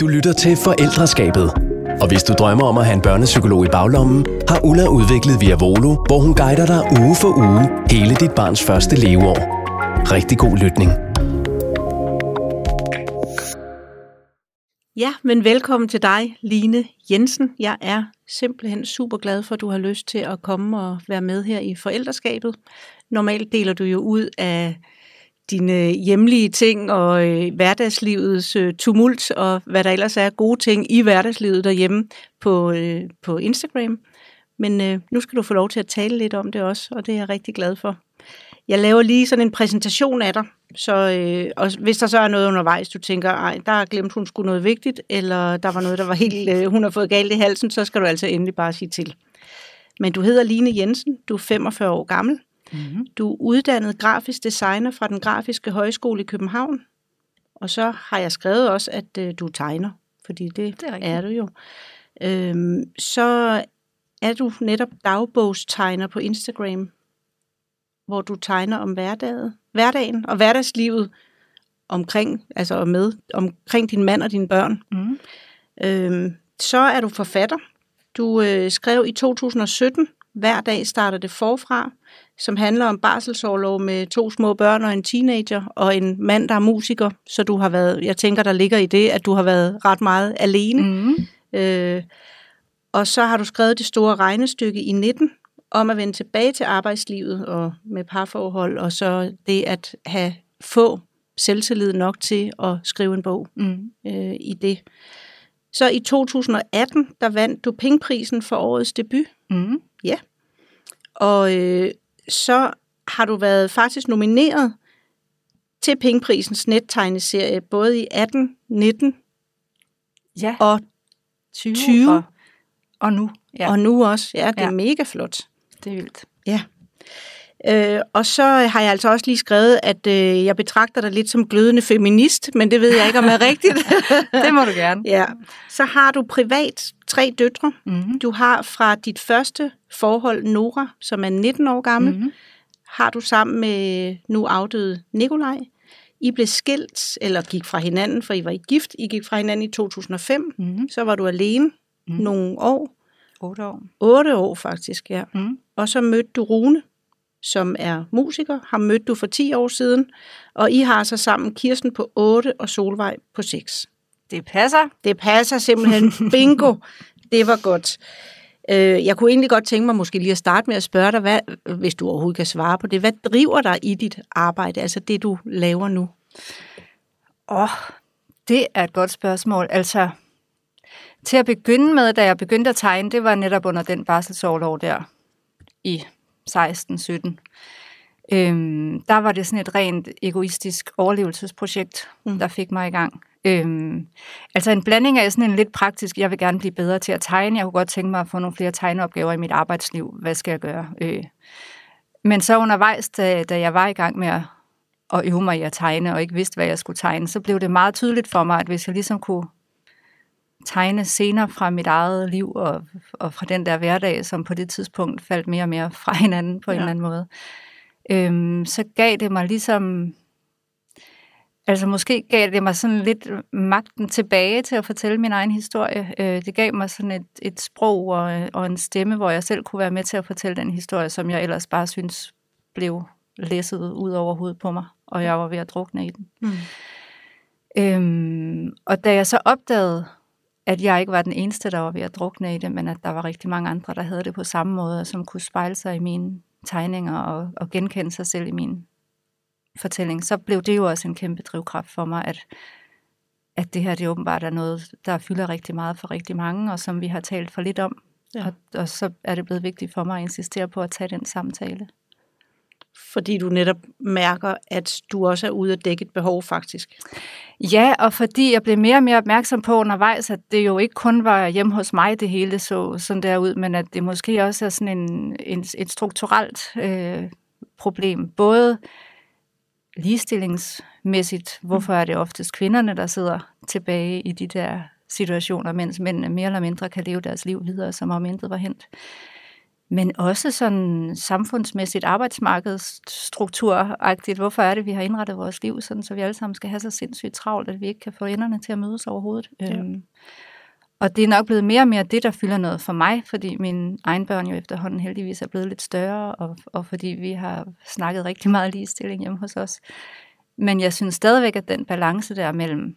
Du lytter til Forældreskabet. Og hvis du drømmer om at have en børnepsykolog i baglommen, har Ulla udviklet Via Volo, hvor hun guider dig uge for uge hele dit barns første leveår. Rigtig god lytning. Ja, men velkommen til dig, Line Jensen. Jeg er simpelthen super glad for, at du har lyst til at komme og være med her i forældreskabet. Normalt deler du jo ud af dine hjemlige ting og øh, hverdagslivets øh, tumult og hvad der ellers er gode ting i hverdagslivet derhjemme på, øh, på Instagram. Men øh, nu skal du få lov til at tale lidt om det også, og det er jeg rigtig glad for. Jeg laver lige sådan en præsentation af dig, så, øh, og hvis der så er noget undervejs, du tænker, ej, der glemt hun skulle noget vigtigt, eller der var noget, der var helt, øh, hun har fået galt i halsen, så skal du altså endelig bare sige til. Men du hedder Line Jensen, du er 45 år gammel, Mm-hmm. Du er uddannet grafisk designer fra den grafiske højskole i København. Og så har jeg skrevet også, at øh, du tegner, fordi det, det er, er du jo. Øhm, så er du netop dagbogstegner på Instagram, hvor du tegner om hverdagen, hverdagen og hverdagslivet omkring, altså med, omkring din mand og dine børn. Mm. Øhm, så er du forfatter. Du øh, skrev i 2017, hver dag starter det forfra, som handler om barselsårlov med to små børn og en teenager og en mand, der er musiker. Så du har været, jeg tænker, der ligger i det, at du har været ret meget alene. Mm. Øh, og så har du skrevet det store regnestykke i 19 om at vende tilbage til arbejdslivet og med parforhold, og så det at have få selvtillid nok til at skrive en bog mm. øh, i det. Så i 2018, der vandt du Pingprisen for årets debut. Mm. Ja. Og øh, så har du været faktisk nomineret til Pingprisens nettegneserie, både i 18, 19 ja. og 20. 20. Og, og nu. Ja. Og nu også. Ja, det ja. er mega flot. Det er vildt. Ja. Øh, og så har jeg altså også lige skrevet, at øh, jeg betragter dig lidt som glødende feminist, men det ved jeg ikke, om er rigtigt. det må du gerne. Ja. Så har du privat tre døtre. Mm-hmm. Du har fra dit første forhold Nora, som er 19 år gammel, mm-hmm. har du sammen med nu afdøde Nikolaj. I blev skilt, eller gik fra hinanden, for I var I gift. I gik fra hinanden i 2005. Mm-hmm. Så var du alene mm-hmm. nogle år. Otte år. Otte år faktisk, ja. Mm. Og så mødte du Rune, som er musiker. Ham mødte du for 10 år siden. Og I har så sammen Kirsten på 8 og Solvej på 6. Det passer. Det passer simpelthen. Bingo. Det var godt. Øh, jeg kunne egentlig godt tænke mig måske lige at starte med at spørge dig, hvad, hvis du overhovedet kan svare på det. Hvad driver dig i dit arbejde, altså det du laver nu? Åh, oh, det er et godt spørgsmål. Altså, til at begynde med, da jeg begyndte at tegne, det var netop under den barselsårlov der i 16-17. Øhm, der var det sådan et rent egoistisk overlevelsesprojekt, mm. der fik mig i gang. Øhm, altså en blanding af sådan en lidt praktisk, jeg vil gerne blive bedre til at tegne, jeg kunne godt tænke mig at få nogle flere tegneopgaver i mit arbejdsliv, hvad skal jeg gøre? Øh. Men så undervejs, da, da jeg var i gang med at, at øve mig i at tegne, og ikke vidste, hvad jeg skulle tegne, så blev det meget tydeligt for mig, at hvis jeg ligesom kunne tegne scener fra mit eget liv og, og fra den der hverdag, som på det tidspunkt faldt mere og mere fra hinanden på ja. en eller anden måde, øhm, så gav det mig ligesom Altså måske gav det mig sådan lidt magten tilbage til at fortælle min egen historie. Øh, det gav mig sådan et, et sprog og, og en stemme, hvor jeg selv kunne være med til at fortælle den historie, som jeg ellers bare synes blev læsset ud over hovedet på mig, og jeg var ved at drukne i den. Mm. Øhm, og da jeg så opdagede, at jeg ikke var den eneste, der var ved at drukne i det, men at der var rigtig mange andre, der havde det på samme måde, som kunne spejle sig i mine tegninger og, og genkende sig selv i mine fortælling, så blev det jo også en kæmpe drivkraft for mig, at, at det her det åbenbart er noget, der fylder rigtig meget for rigtig mange, og som vi har talt for lidt om. Ja. Og, og så er det blevet vigtigt for mig at insistere på at tage den samtale. Fordi du netop mærker, at du også er ude at dække et behov faktisk. Ja, og fordi jeg blev mere og mere opmærksom på undervejs, at det jo ikke kun var hjemme hos mig, det hele så sådan der ud, men at det måske også er sådan en, en, et strukturelt øh, problem. Både ligestillingsmæssigt, hvorfor er det oftest kvinderne, der sidder tilbage i de der situationer, mens mændene mere eller mindre kan leve deres liv videre, som om intet var hent men også sådan samfundsmæssigt arbejdsmarkedsstrukturagtigt. Hvorfor er det, vi har indrettet vores liv sådan, så vi alle sammen skal have så sindssygt travlt, at vi ikke kan få enderne til at mødes overhovedet. Ja. Øhm, og det er nok blevet mere og mere det, der fylder noget for mig, fordi mine egen børn jo efterhånden heldigvis er blevet lidt større, og, og fordi vi har snakket rigtig meget ligestilling hjemme hos os. Men jeg synes stadigvæk, at den balance der mellem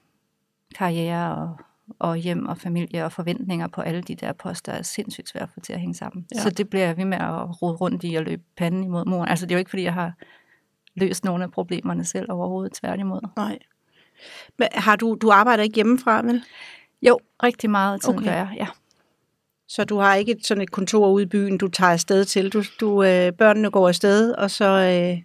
karriere og, og hjem og familie og forventninger på alle de der poster er sindssygt svært at få til at hænge sammen. Ja. Så det bliver jeg ved med at rode rundt i og løbe panden imod moren. Altså det er jo ikke, fordi jeg har løst nogle af problemerne selv overhovedet, tværtimod. Nej. Men har du, du arbejder ikke hjemmefra, vel? Jo, rigtig meget af tiden okay. gør jeg, ja. Så du har ikke sådan et kontor ude i byen, du tager afsted til? Du, du øh, børnene går afsted, og så, øh,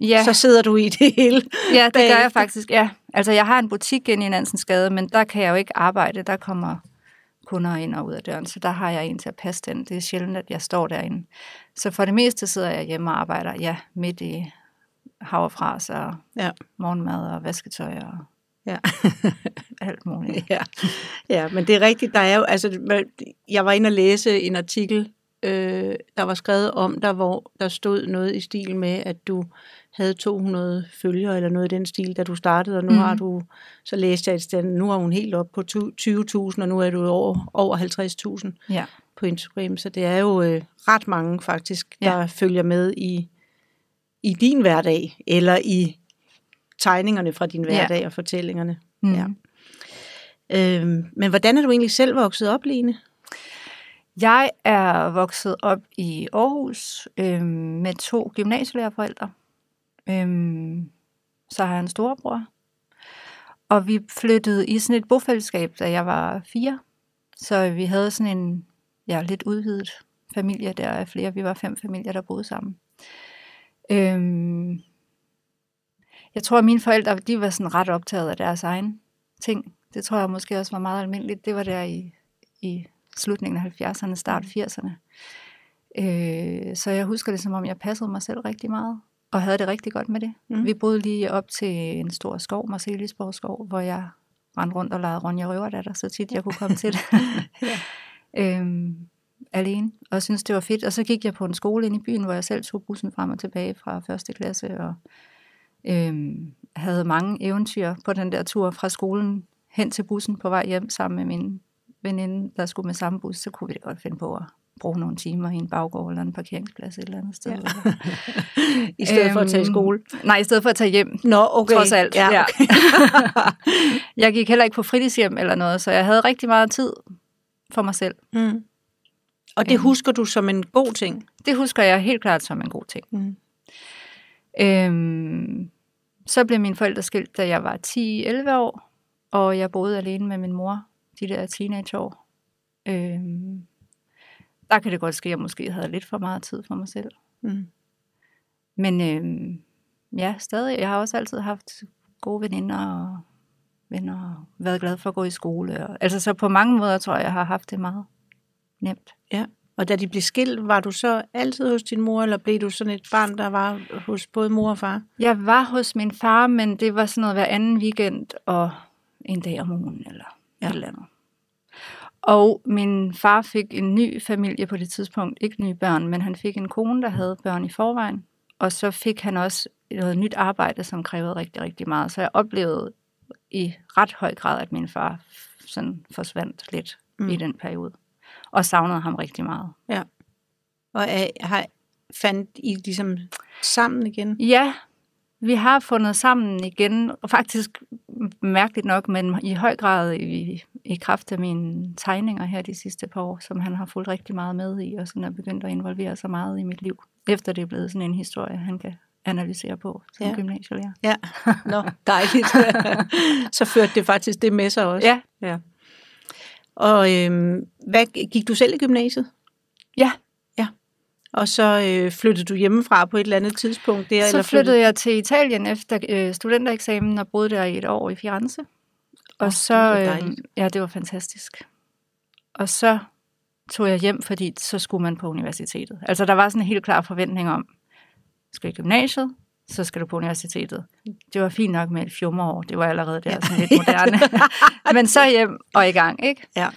ja. så sidder du i det hele? Ja, det bagefter. gør jeg faktisk, ja. Altså, jeg har en butik inde i Nansens Gade, men der kan jeg jo ikke arbejde. Der kommer kunder ind og ud af døren, så der har jeg en til at passe den. Det er sjældent, at jeg står derinde. Så for det meste sidder jeg hjemme og arbejder, ja, midt i havrefras og ja. morgenmad og vasketøj og Ja. Alt muligt. Ja. ja, men det er rigtigt. Der er jo, altså, jeg var inde og læse en artikel, øh, der var skrevet om der hvor der stod noget i stil med, at du havde 200 følgere eller noget i den stil, da du startede, og nu mm. har du, så læste jeg et sted, nu er hun helt op på 20.000, og nu er du over, over 50.000 ja. på Instagram, så det er jo øh, ret mange faktisk, der ja. følger med i, i din hverdag, eller i tegningerne fra din hverdag ja. og fortællingerne. Mm. Ja. Øhm, men hvordan er du egentlig selv vokset op, Line? Jeg er vokset op i Aarhus øhm, med to gymnasielærerforældre. Øhm, så har jeg en storebror. Og vi flyttede i sådan et bofællesskab, da jeg var fire. Så vi havde sådan en ja, lidt udvidet familie der er flere. Vi var fem familier, der boede sammen. Øhm, jeg tror, at mine forældre, de var sådan ret optaget af deres egen ting. Det tror jeg måske også var meget almindeligt. Det var der i, i slutningen af 70'erne, start 80'erne. Øh, så jeg husker det, som om jeg passede mig selv rigtig meget, og havde det rigtig godt med det. Mm. Vi boede lige op til en stor skov, Marcelisborg skov, hvor jeg rendte rundt og legede Ronja Røverdatter, så tit jeg kunne komme til det. ja. øhm, alene, og synes det var fedt. Og så gik jeg på en skole ind i byen, hvor jeg selv tog bussen frem og tilbage fra første klasse, og øhm, havde mange eventyr på den der tur fra skolen hen til bussen på vej hjem sammen med min veninde, der skulle med samme bus, så kunne vi da godt finde på at bruge nogle timer i en baggård eller en parkeringsplads et eller andet sted. Ja. I stedet øhm, for at tage i øhm, skole? Nej, i stedet for at tage hjem. Nå, okay. Trods alt. Ja, okay. ja. jeg gik heller ikke på fritidshjem eller noget, så jeg havde rigtig meget tid for mig selv. Mm. Og det øhm. husker du som en god ting? Det husker jeg helt klart som en god ting. Mm. Øhm, så blev mine forældre skilt, da jeg var 10-11 år, og jeg boede alene med min mor de der teenageår. Øhm, der kan det godt ske, at jeg måske havde lidt for meget tid for mig selv. Mm. Men øhm, ja, stadig. Jeg har også altid haft gode veninder og venner og været glad for at gå i skole. Og, altså så på mange måder tror jeg, jeg har haft det meget nemt. Ja. Og da de blev skilt, var du så altid hos din mor, eller blev du sådan et barn, der var hos både mor og far? Jeg var hos min far, men det var sådan noget hver anden weekend og en dag om ugen, eller ja. et eller andet. Og min far fik en ny familie på det tidspunkt, ikke nye børn, men han fik en kone, der havde børn i forvejen. Og så fik han også noget nyt arbejde, som krævede rigtig, rigtig meget. Så jeg oplevede i ret høj grad, at min far sådan forsvandt lidt mm. i den periode og savnede ham rigtig meget. Ja. Og er, har, fandt I ligesom sammen igen? Ja, vi har fundet sammen igen, og faktisk mærkeligt nok, men i høj grad i, i kraft af mine tegninger her de sidste par år, som han har fulgt rigtig meget med i, og sådan er begyndt at involvere sig meget i mit liv, efter det er blevet sådan en historie, han kan analysere på som ja. gymnasielærer. Ja, nå, dejligt. så førte det faktisk det med sig også. Ja. ja. Og øhm, hvad, gik du selv i gymnasiet? Ja. Og så øh, flyttede du hjemmefra på et eller andet tidspunkt der? Så eller flyttede, flyttede jeg til Italien efter øh, studentereksamen og boede der i et år i Firenze. Og oh, så, øh, ja, det var fantastisk. Og så tog jeg hjem, fordi så skulle man på universitetet. Altså der var sådan en helt klar forventning om, skal i gymnasiet, så skal du på universitetet. Det var fint nok med et fjummerår, det var allerede der ja. sådan lidt moderne. Men så hjem og i gang, ikke? Ja.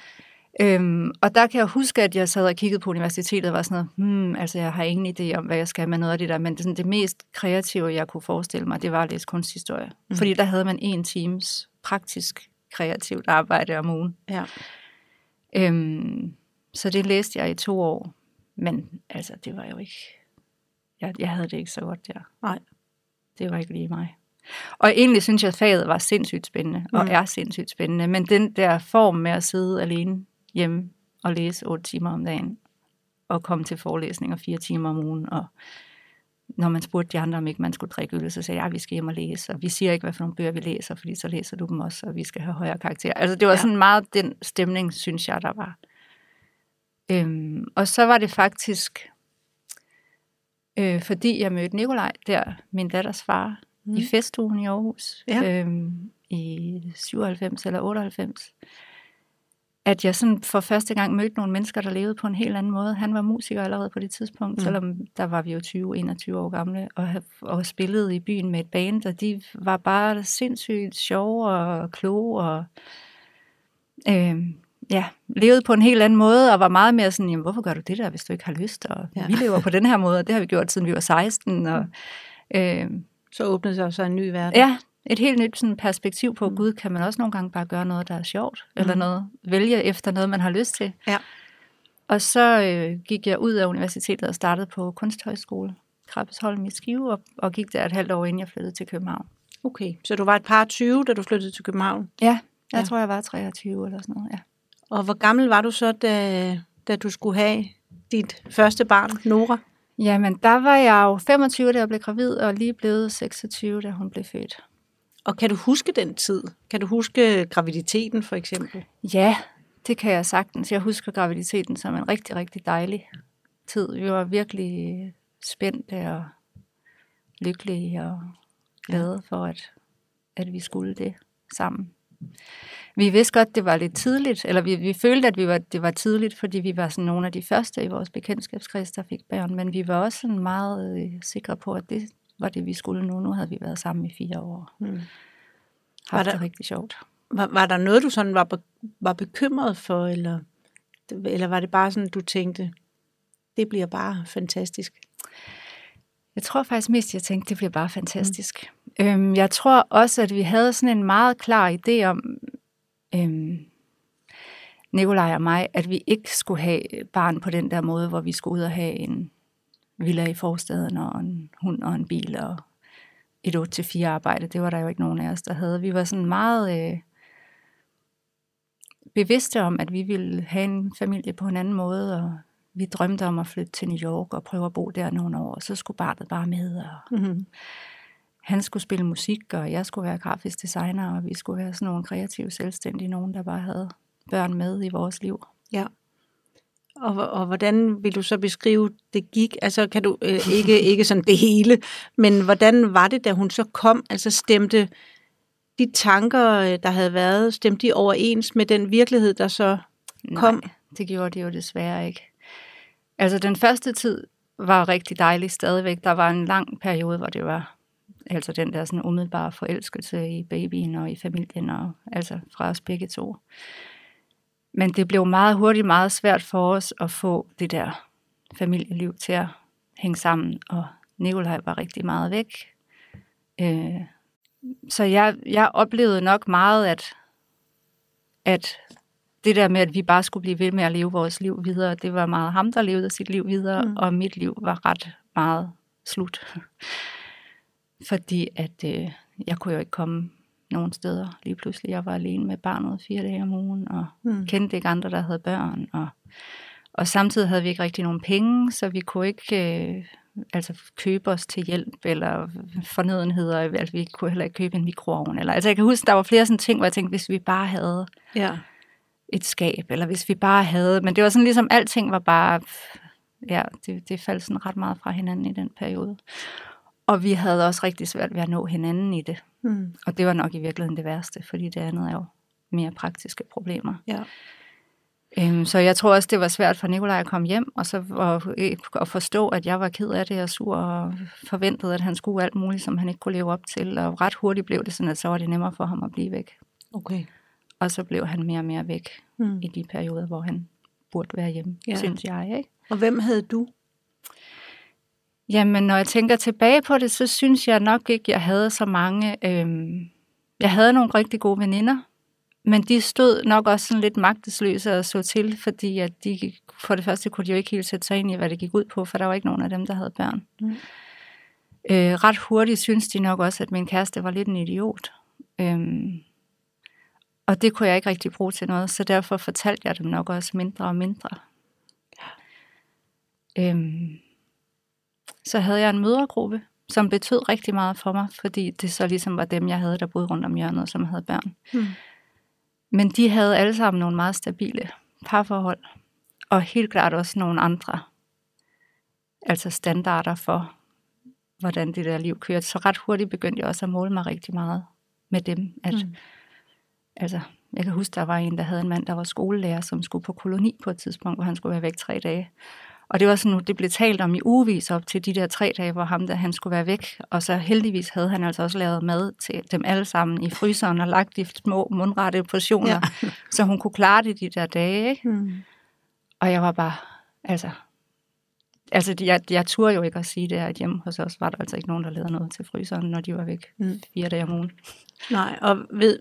Øhm, og der kan jeg huske, at jeg sad og kiggede på universitetet og var sådan noget, hmm, altså jeg har ingen idé om, hvad jeg skal med noget af det der, men det, sådan, det mest kreative, jeg kunne forestille mig, det var at læse kunsthistorie. Mm. Fordi der havde man en times praktisk kreativt arbejde om ugen. Ja. Øhm, så det læste jeg i to år, men altså, det var jo ikke, jeg, jeg havde det ikke så godt der. Nej. Det var ikke lige mig. Og egentlig synes jeg, at faget var sindssygt spændende, og Mm. er sindssygt spændende. Men den der form med at sidde alene hjemme og læse otte timer om dagen, og komme til forelæsninger fire timer om ugen, og når man spurgte de andre, om ikke man skulle drikke øl, så sagde jeg, at vi skal hjem og læse, og vi siger ikke, hvad for nogle bøger vi læser, fordi så læser du dem også, og vi skal have højere karakter. Altså det var Ja. sådan meget den stemning, synes jeg, der var. Øhm, og så var det faktisk, øh, fordi jeg mødte Nikolaj der, min datters far, mm. i festugen i Aarhus, Ja. øhm, i 97 eller 98, at jeg sådan for første gang mødte nogle mennesker, der levede på en helt anden måde. Han var musiker allerede på det tidspunkt, Mm. selvom der var vi jo 20-21 år gamle, og, og spillede i byen med et band, og de var bare sindssygt sjove og kloge, og øh, ja, levede på en helt anden måde, og var meget mere sådan, jamen, hvorfor gør du det der, hvis du ikke har lyst? Og ja. vi lever på den her måde, og det har vi gjort, siden vi var 16, og øh, Så åbnede sig så en ny verden. Ja, et helt nyt sådan, perspektiv på, Mm. Gud, kan man også nogle gange bare gøre noget, der er sjovt, Mm. eller noget, vælge efter noget, man har lyst til. Ja. Og så øh, gik jeg ud af universitetet og startede på Kunsthøjskole, Krabbesholm i Skive, og, og gik der et halvt år, inden jeg flyttede til København. Okay, så du var et par 20, da du flyttede til København. Ja, jeg ja. tror, jeg var 23 eller sådan noget, ja. Og hvor gammel var du så, da, da du skulle have dit første barn, Nora? Jamen, der var jeg jo 25, da jeg blev gravid, og lige blevet 26, da hun blev født. Og kan du huske den tid? Kan du huske graviditeten for eksempel? Ja, det kan jeg sagtens. Jeg husker graviditeten som en rigtig, rigtig dejlig tid. Vi var virkelig spændte og lykkelige og glade for, at, at vi skulle det sammen. Vi vidste godt, det var lidt tidligt, eller vi, vi følte, at vi var, det var tidligt, fordi vi var sådan nogle af de første i vores bekendtskabskreds, der fik børn, men vi var også sådan meget øh, sikre på, at det var det, vi skulle nu. Nu havde vi været sammen i fire år. Hmm. Haft Var der- det rigtig sjovt. Var, var der noget, du sådan var, be, var bekymret for, eller, eller var det bare sådan, du tænkte, det bliver bare fantastisk? Jeg tror faktisk mest, jeg tænkte, det bliver bare fantastisk. Mm. Øhm, jeg tror også, at vi havde sådan en meget klar idé om, øhm, Nikolaj og mig, at vi ikke skulle have barn på den der måde, hvor vi skulle ud og have en villa i forstaden og en hund og en bil og et 8-4 arbejde. Det var der jo ikke nogen af os, der havde. Vi var sådan meget øh, bevidste om, at vi ville have en familie på en anden måde, og vi drømte om at flytte til New York og prøve at bo der nogle år, og så skulle barnet bare med, og Mm-hmm. han skulle spille musik, og jeg skulle være grafisk designer, og vi skulle være sådan nogle kreative, selvstændige, nogen, der bare havde børn med i vores liv. Ja. Og, og hvordan vil du så beskrive, det gik? Altså kan du øh, ikke, ikke sådan det hele, men hvordan var det, da hun så kom? Altså stemte de tanker, øh, der havde været, stemte de overens med den virkelighed, der så kom? Nej, det gjorde det jo desværre ikke. Altså den første tid var rigtig dejlig stadigvæk. Der var en lang periode, hvor det var altså den der sådan umiddelbare forelskelse i babyen og i familien, og altså fra os begge to. Men det blev meget hurtigt meget svært for os at få det der familieliv til at hænge sammen, og Nikolaj var rigtig meget væk. Øh, så jeg, jeg oplevede nok meget, at, at det der med, at vi bare skulle blive ved med at leve vores liv videre, det var meget ham, der levede sit liv videre, Mm. og mit liv var ret meget slut. Fordi at øh, jeg kunne jo ikke komme nogen steder lige pludselig. Jeg var alene med barnet fire dage om ugen, og Mm. kendte ikke andre, der havde børn. Og, og samtidig havde vi ikke rigtig nogen penge, så vi kunne ikke øh, altså købe os til hjælp, eller fornødenheder. Altså, vi kunne heller ikke købe en mikroovn. Eller, altså, jeg kan huske, der var flere sådan ting, hvor jeg tænkte, hvis vi bare havde Ja. et skab, eller hvis vi bare havde... Men det var sådan ligesom, alting var bare... Ja, det, det faldt sådan ret meget fra hinanden i den periode. Og vi havde også rigtig svært ved at nå hinanden i det. Mm. Og det var nok i virkeligheden det værste, fordi det andet er jo mere praktiske problemer. Ja. Øhm, så jeg tror også, det var svært for Nikolaj at komme hjem, og så at, at forstå, at jeg var ked af det og sur, og forventede, at han skulle alt muligt, som han ikke kunne leve op til. Og ret hurtigt blev det sådan, at så var det nemmere for ham at blive væk. Okay. Og så blev han mere og mere væk Mm. i de perioder, hvor han burde være hjemme, ja. synes jeg. Ikke? Og hvem havde du? Jamen, når jeg tænker tilbage på det, så synes jeg nok ikke, jeg havde så mange... Øhm, jeg havde nogle rigtig gode veninder, men de stod nok også sådan lidt magtesløse og så til, fordi at de, for det første kunne de jo ikke helt sætte sig ind i, hvad det gik ud på, for der var ikke nogen af dem, der havde børn. Mm. Øh, ret hurtigt synes de nok også, at min kæreste var lidt en idiot. Øhm, og det kunne jeg ikke rigtig bruge til noget, så derfor fortalte jeg dem nok også mindre og mindre. Øhm, så havde jeg en mødergruppe, som betød rigtig meget for mig, fordi det så ligesom var dem, jeg havde, der boede rundt om hjørnet, som havde børn. Mm. Men de havde alle sammen nogle meget stabile parforhold, og helt klart også nogle andre, altså standarder for, hvordan det der liv kørte. Så ret hurtigt begyndte jeg også at måle mig rigtig meget med dem. At, Mm. Altså, jeg kan huske, der var en, der havde en mand, der var skolelærer, som skulle på koloni på et tidspunkt, hvor han skulle være væk tre dage. Og det var sådan, det blev talt om i ugevis op til de der tre dage, hvor ham der, han skulle være væk. Og så heldigvis havde han altså også lavet mad til dem alle sammen i fryseren og lagt de små mundrette portioner, Ja. så hun kunne klare det de der dage. Ikke? Mm. Og jeg var bare, altså, altså jeg, jeg turde jo ikke at sige det, at hjemme hos os var der altså ikke nogen, der lavede noget til fryseren, når de var væk Mm. fire dage om ugen. Nej, og ved,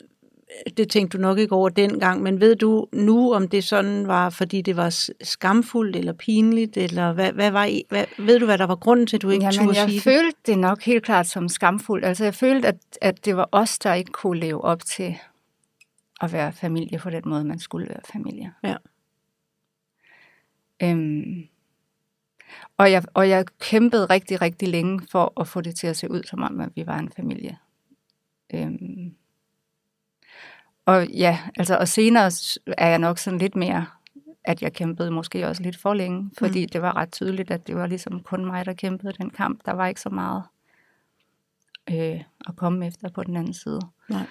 det tænkte du nok ikke over dengang, men ved du nu, om det sådan var, fordi det var skamfuldt eller pinligt, eller hvad, hvad var I, hvad, ved du, hvad der var grunden til, at du ikke Jamen, turde jeg sige det? følte det nok helt klart som skamfuldt. Altså, jeg følte, at, at det var os, der ikke kunne leve op til at være familie på den måde, man skulle være familie. Ja. Øhm, og, jeg, og jeg kæmpede rigtig, rigtig længe for at få det til at se ud, som om, at vi var en familie. Øhm, og ja, altså, og senere er jeg nok sådan lidt mere, at jeg kæmpede måske også lidt for længe, fordi mm. det var ret tydeligt, at det var ligesom kun mig, der kæmpede den kamp. Der var ikke så meget øh, at komme efter på den anden side. Nej.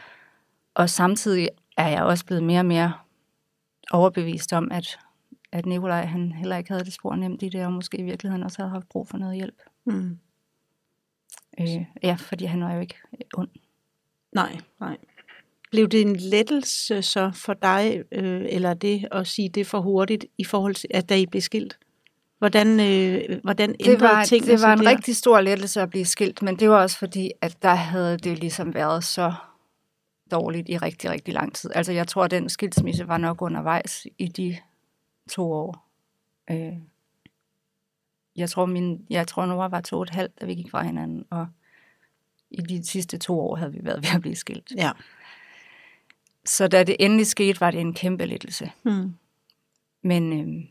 Og samtidig er jeg også blevet mere og mere overbevist om, at, at Nikolaj han heller ikke havde det spor nemt i det, og måske i virkeligheden også havde haft brug for noget hjælp. Mm. Øh, ja, fordi han var jo ikke ond. Nej, nej. Blev det en lettelse så for dig, øh, eller det at sige det for hurtigt, i forhold til, at da I blev skilt? Hvordan, øh, hvordan ændrede Det var, tingene det var en der? rigtig stor lettelse at blive skilt, men det var også fordi, at der havde det ligesom været så dårligt i rigtig, rigtig lang tid. Altså jeg tror, at den skilsmisse var nok undervejs i de to år. Øh, jeg tror, min, jeg tror, Nora var to og et halvt, da vi gik fra hinanden, og i de sidste to år havde vi været ved at blive skilt. Ja. Så da det endelig skete, var det en kæmpe lettelse. Mm. Men, øh,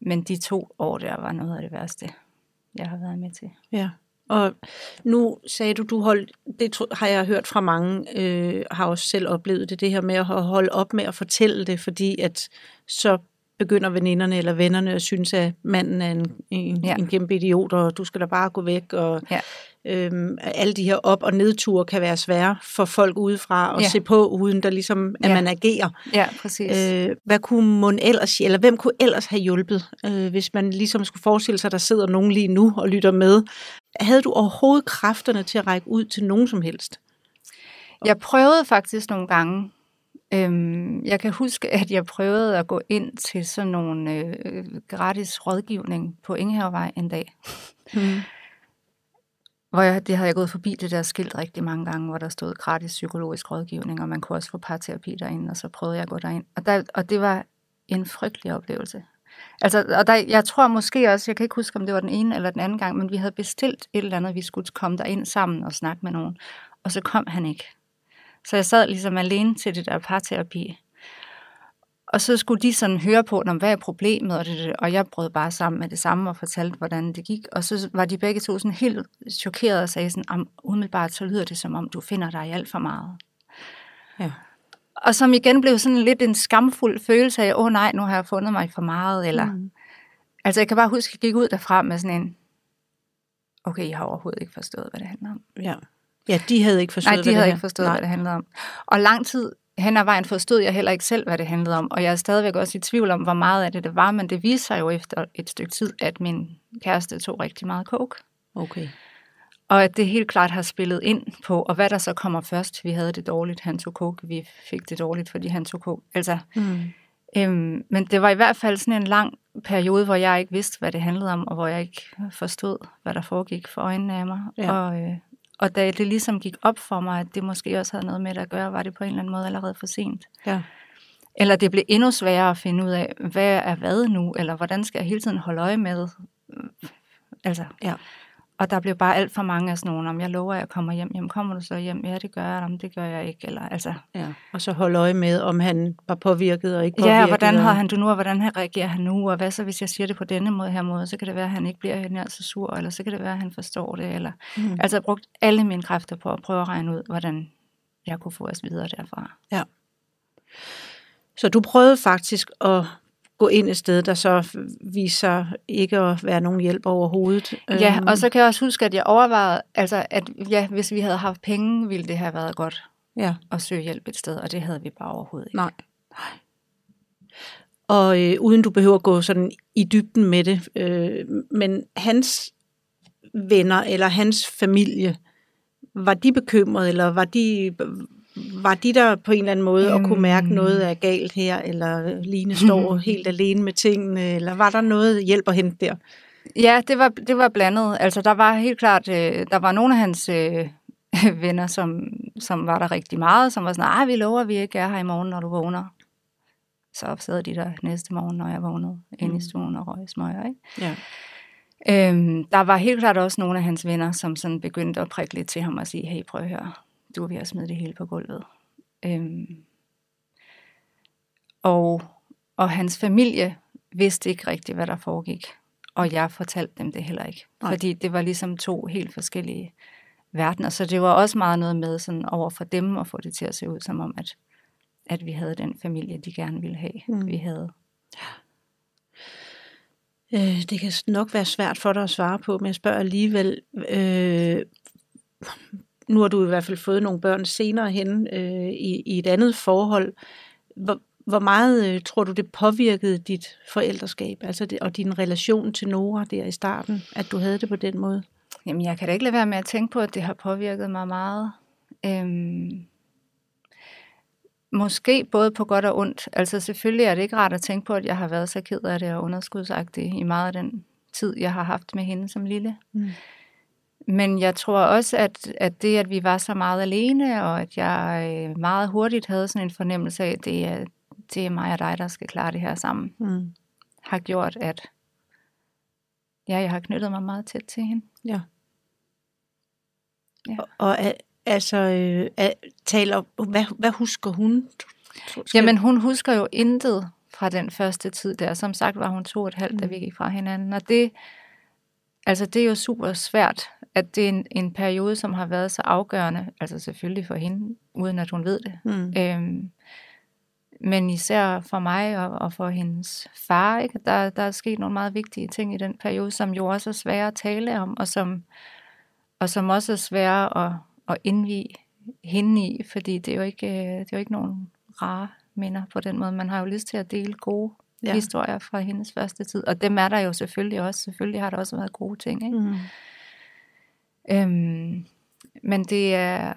men de to år der var noget af det værste, jeg har været med til. Ja, og nu sagde du, du holdt, det tro- har jeg hørt fra mange, øh, har også selv oplevet det, det her med at holde op med at fortælle det, fordi at så begynder veninderne eller vennerne at synes, at manden er en, en, ja. Ja. en kæmpe idiot, og du skal da bare gå væk, og Ja. Øhm, alle de her op- og nedture kan være svære for folk udefra at ja. Se på, uden der ligesom, at ja. Man agerer. Ja, præcis. Øh, hvad kunne man ellers, eller hvem kunne ellers have hjulpet, øh, hvis man ligesom skulle forestille sig, at der sidder nogen lige nu og lytter med? Havde du overhovedet kræfterne til at række ud til nogen som helst? jeg prøvede faktisk nogle gange. Øhm, jeg kan huske, at jeg prøvede at gå ind til sådan nogle øh, gratis rådgivning på Ingehavevej en dag. Mm. Hvor jeg, det havde jeg gået forbi det der skilt rigtig mange gange, hvor der stod gratis psykologisk rådgivning, og man kunne også få parterapi derinde, og så prøvede jeg at gå derind. Og, der, og det var en frygtelig oplevelse. Altså, og der, jeg tror måske også, jeg kan ikke huske, om det var den ene eller den anden gang, men vi havde bestilt et eller andet, vi skulle komme derind sammen og snakke med nogen, og så kom han ikke. Så jeg sad ligesom alene til det der parterapi. Og så skulle de sådan høre på, "Nå, hvad er problemet, og, det, og jeg brød bare sammen med det samme og fortalte, hvordan det gik. Og så var de begge to sådan helt chokerede og sagde sådan, "Am, umiddelbart så lyder det som om, du finder dig i alt for meget. Ja. Og som igen blev sådan lidt en skamfuld følelse af, åh oh, nej, nu har jeg fundet mig for meget, eller... Mm. Altså jeg kan bare huske, at jeg gik ud derfra med sådan en, okay, jeg har overhovedet ikke forstået, hvad det handler om. Ja. ja, de havde ikke forstået, Nej, de hvad havde det ikke forstået, Nej. hvad det handlede om. Og lang tid hen ad vejen forstod jeg heller ikke selv, hvad det handlede om. Og jeg er stadigvæk også i tvivl om, hvor meget af det det var, men det viste sig jo efter et stykke tid, at min kæreste tog rigtig meget coke. Okay. Og at det helt klart har spillet ind på, og hvad der så kommer først. Vi havde det dårligt, han tog coke. Vi fik det dårligt, fordi han tog coke. Altså, Mm. øhm, men det var i hvert fald sådan en lang periode, hvor jeg ikke vidste, hvad det handlede om, og hvor jeg ikke forstod, hvad der foregik for øjnene af mig. Ja. Og, øh, og da det ligesom gik op for mig, at det måske også havde noget med det at gøre, var det på en eller anden måde allerede for sent. Ja. Eller det blev endnu sværere at finde ud af, hvad er hvad nu, eller hvordan skal jeg hele tiden holde øje med. Altså, Ja. Og der blev bare alt for mange af sådan nogle, om jeg lover, at jeg kommer hjem. Jamen, kommer du så hjem? Ja, det gør jeg. Jamen, det gør jeg ikke. Eller, altså, ja. Og så holde øje med, om han var påvirket og ikke påvirket. ja, hvordan har han det nu, og hvordan reagerer han nu, og hvad så, hvis jeg siger det på denne måde her måde, så kan det være, at han ikke bliver nær så sur, eller så kan det være, at han forstår det. Eller, Mm. Altså, jeg har brugt alle mine kræfter på at prøve at regne ud, hvordan jeg kunne få os videre derfra. Så du prøvede faktisk at gå ind et sted, der så viser ikke at være nogen hjælp overhovedet. Ja, Øhm, og så kan jeg også huske, at jeg overvejede, altså, at ja, hvis vi havde haft penge, ville det have været godt Ja, at søge hjælp et sted, og det havde vi bare overhovedet ikke. nej. Og øh, uden du behøver at gå sådan i dybden med det, øh, men hans venner eller hans familie, var de bekymrede, eller var de, var de der på en eller anden måde og kunne mærke Øhm. noget er galt her, eller Line står helt alene med tingene, eller var der noget hjælp at hente der? Ja, det var, det var blandet. Altså, der var helt klart, øh, der var nogle af hans øh, venner, som, som var der rigtig meget, som var sådan, nej, vi lover, vi ikke er her i morgen, når du vågner. Så opsagde de der næste morgen, når jeg vågnede inde i stuen og røg smøger, ikke? Ja. Øhm, der var helt klart også nogle af hans venner, som sådan begyndte at prikke lidt til ham og sige, hey, prøv at høre, du er ved at smide det hele på gulvet. Øhm, og, og hans familie vidste ikke rigtigt, hvad der foregik. Og jeg fortalte dem det heller ikke. Nej. Fordi det var ligesom to helt forskellige verdener. Så det var også meget noget med sådan over for dem at få det til at se ud som om, at, at vi havde den familie, de gerne ville have, mm. vi havde. Øh, det kan nok være svært for dig at svare på, men jeg spørger alligevel. Øh, nu har du i hvert fald fået nogle børn senere hen øh, i, i et andet forhold. Hvor, hvor meget øh, tror du, det påvirkede dit forældreskab altså det, og din relation til Nora der i starten, at du havde det på den måde? Jamen, jeg kan da ikke lade være med at tænke på, at det har påvirket mig meget. Øhm, måske både på godt og ondt. Altså selvfølgelig er det ikke rart at tænke på, at jeg har været så ked af det og underskudsagtig i meget af den tid, jeg har haft med hende som lille. Mm. Men jeg tror også, at, at det, at vi var så meget alene, og at jeg øh, meget hurtigt havde sådan en fornemmelse af, at det er, det er mig og dig, der skal klare det her sammen, Mm. har gjort, at ja, jeg har knyttet mig meget tæt til hende. Ja. Ja. Og, og altså, øh, er, taler, hvad, hvad husker hun? Skal- Jamen, hun husker jo intet fra den første tid der. Som sagt var hun to og et halvt, da vi gik fra hinanden. Og det, altså, det er jo super svært, at det er en, en periode, som har været så afgørende. Altså selvfølgelig for hende, uden at hun ved det. Mm. Øhm, men især for mig og, og for hendes far, ikke? Der, der er sket nogle meget vigtige ting i den periode, som jo også er svære at tale om, og som, og som også er svære at, at indvige hende i, fordi det er, jo ikke, øh, det er jo ikke nogen rare minder på den måde. Man har jo lyst til at dele gode Ja. ja. historier fra hendes første tid, og dem er der jo selvfølgelig også. Selvfølgelig har der også været gode ting, ikke? Mm. Øhm, men det er,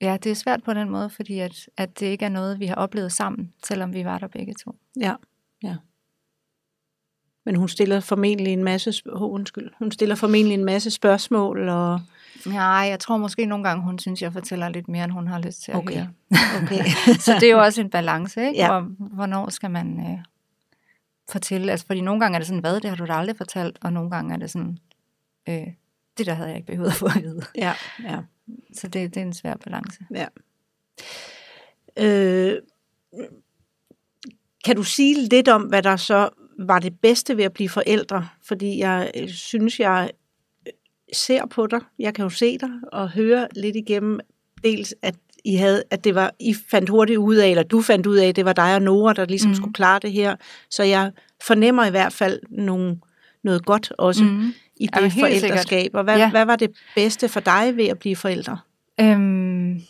ja, det er svært på den måde, fordi at, at det ikke er noget, vi har oplevet sammen, selvom vi var der begge to. Ja, ja. Men hun stiller formentlig en masse, oh, undskyld, hun stiller formentlig en masse spørgsmål, og Nej, jeg tror måske nogle gange, hun synes, jeg fortæller lidt mere, end hun har lyst til at Okay. høre. okay. Så det er jo også en balance, ikke? Ja. Hvor, hvornår skal man øh, fortælle? Altså, fordi nogle gange er det sådan, hvad, det har du da aldrig fortalt, og nogle gange er det sådan, øh, det der havde jeg ikke behøvet at få at vide. ja, ja, Så det, det er en svær balance. ja. Øh, kan du sige lidt om, hvad der så var det bedste ved at blive forældre? Fordi jeg øh, synes, jeg øh, ser på dig, jeg kan jo se dig og høre lidt igennem, dels at I havde, at det var, I fandt hurtigt ud af, eller du fandt ud af, at det var dig og Nora, der ligesom mm. Mhm. skulle klare det her. Så jeg fornemmer i hvert fald nogle, noget godt også mm. I det Jamen, forældreskab. Og hvad, ja. Hvad var det bedste for dig ved at blive forældre? Øhm,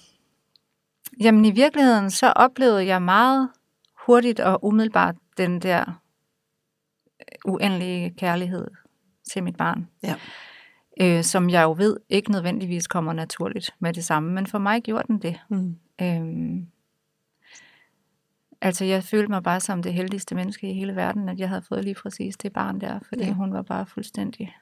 jamen i virkeligheden, så oplevede jeg meget hurtigt og umiddelbart den der uendelige kærlighed til mit barn. Ja. øh, som jeg jo ved ikke nødvendigvis kommer naturligt med det samme, men for mig gjorde den det. Mm. Øhm, altså, jeg følte mig bare som det heldigste menneske i hele verden, at jeg havde fået lige præcis det barn der, fordi ja. hun var bare fuldstændig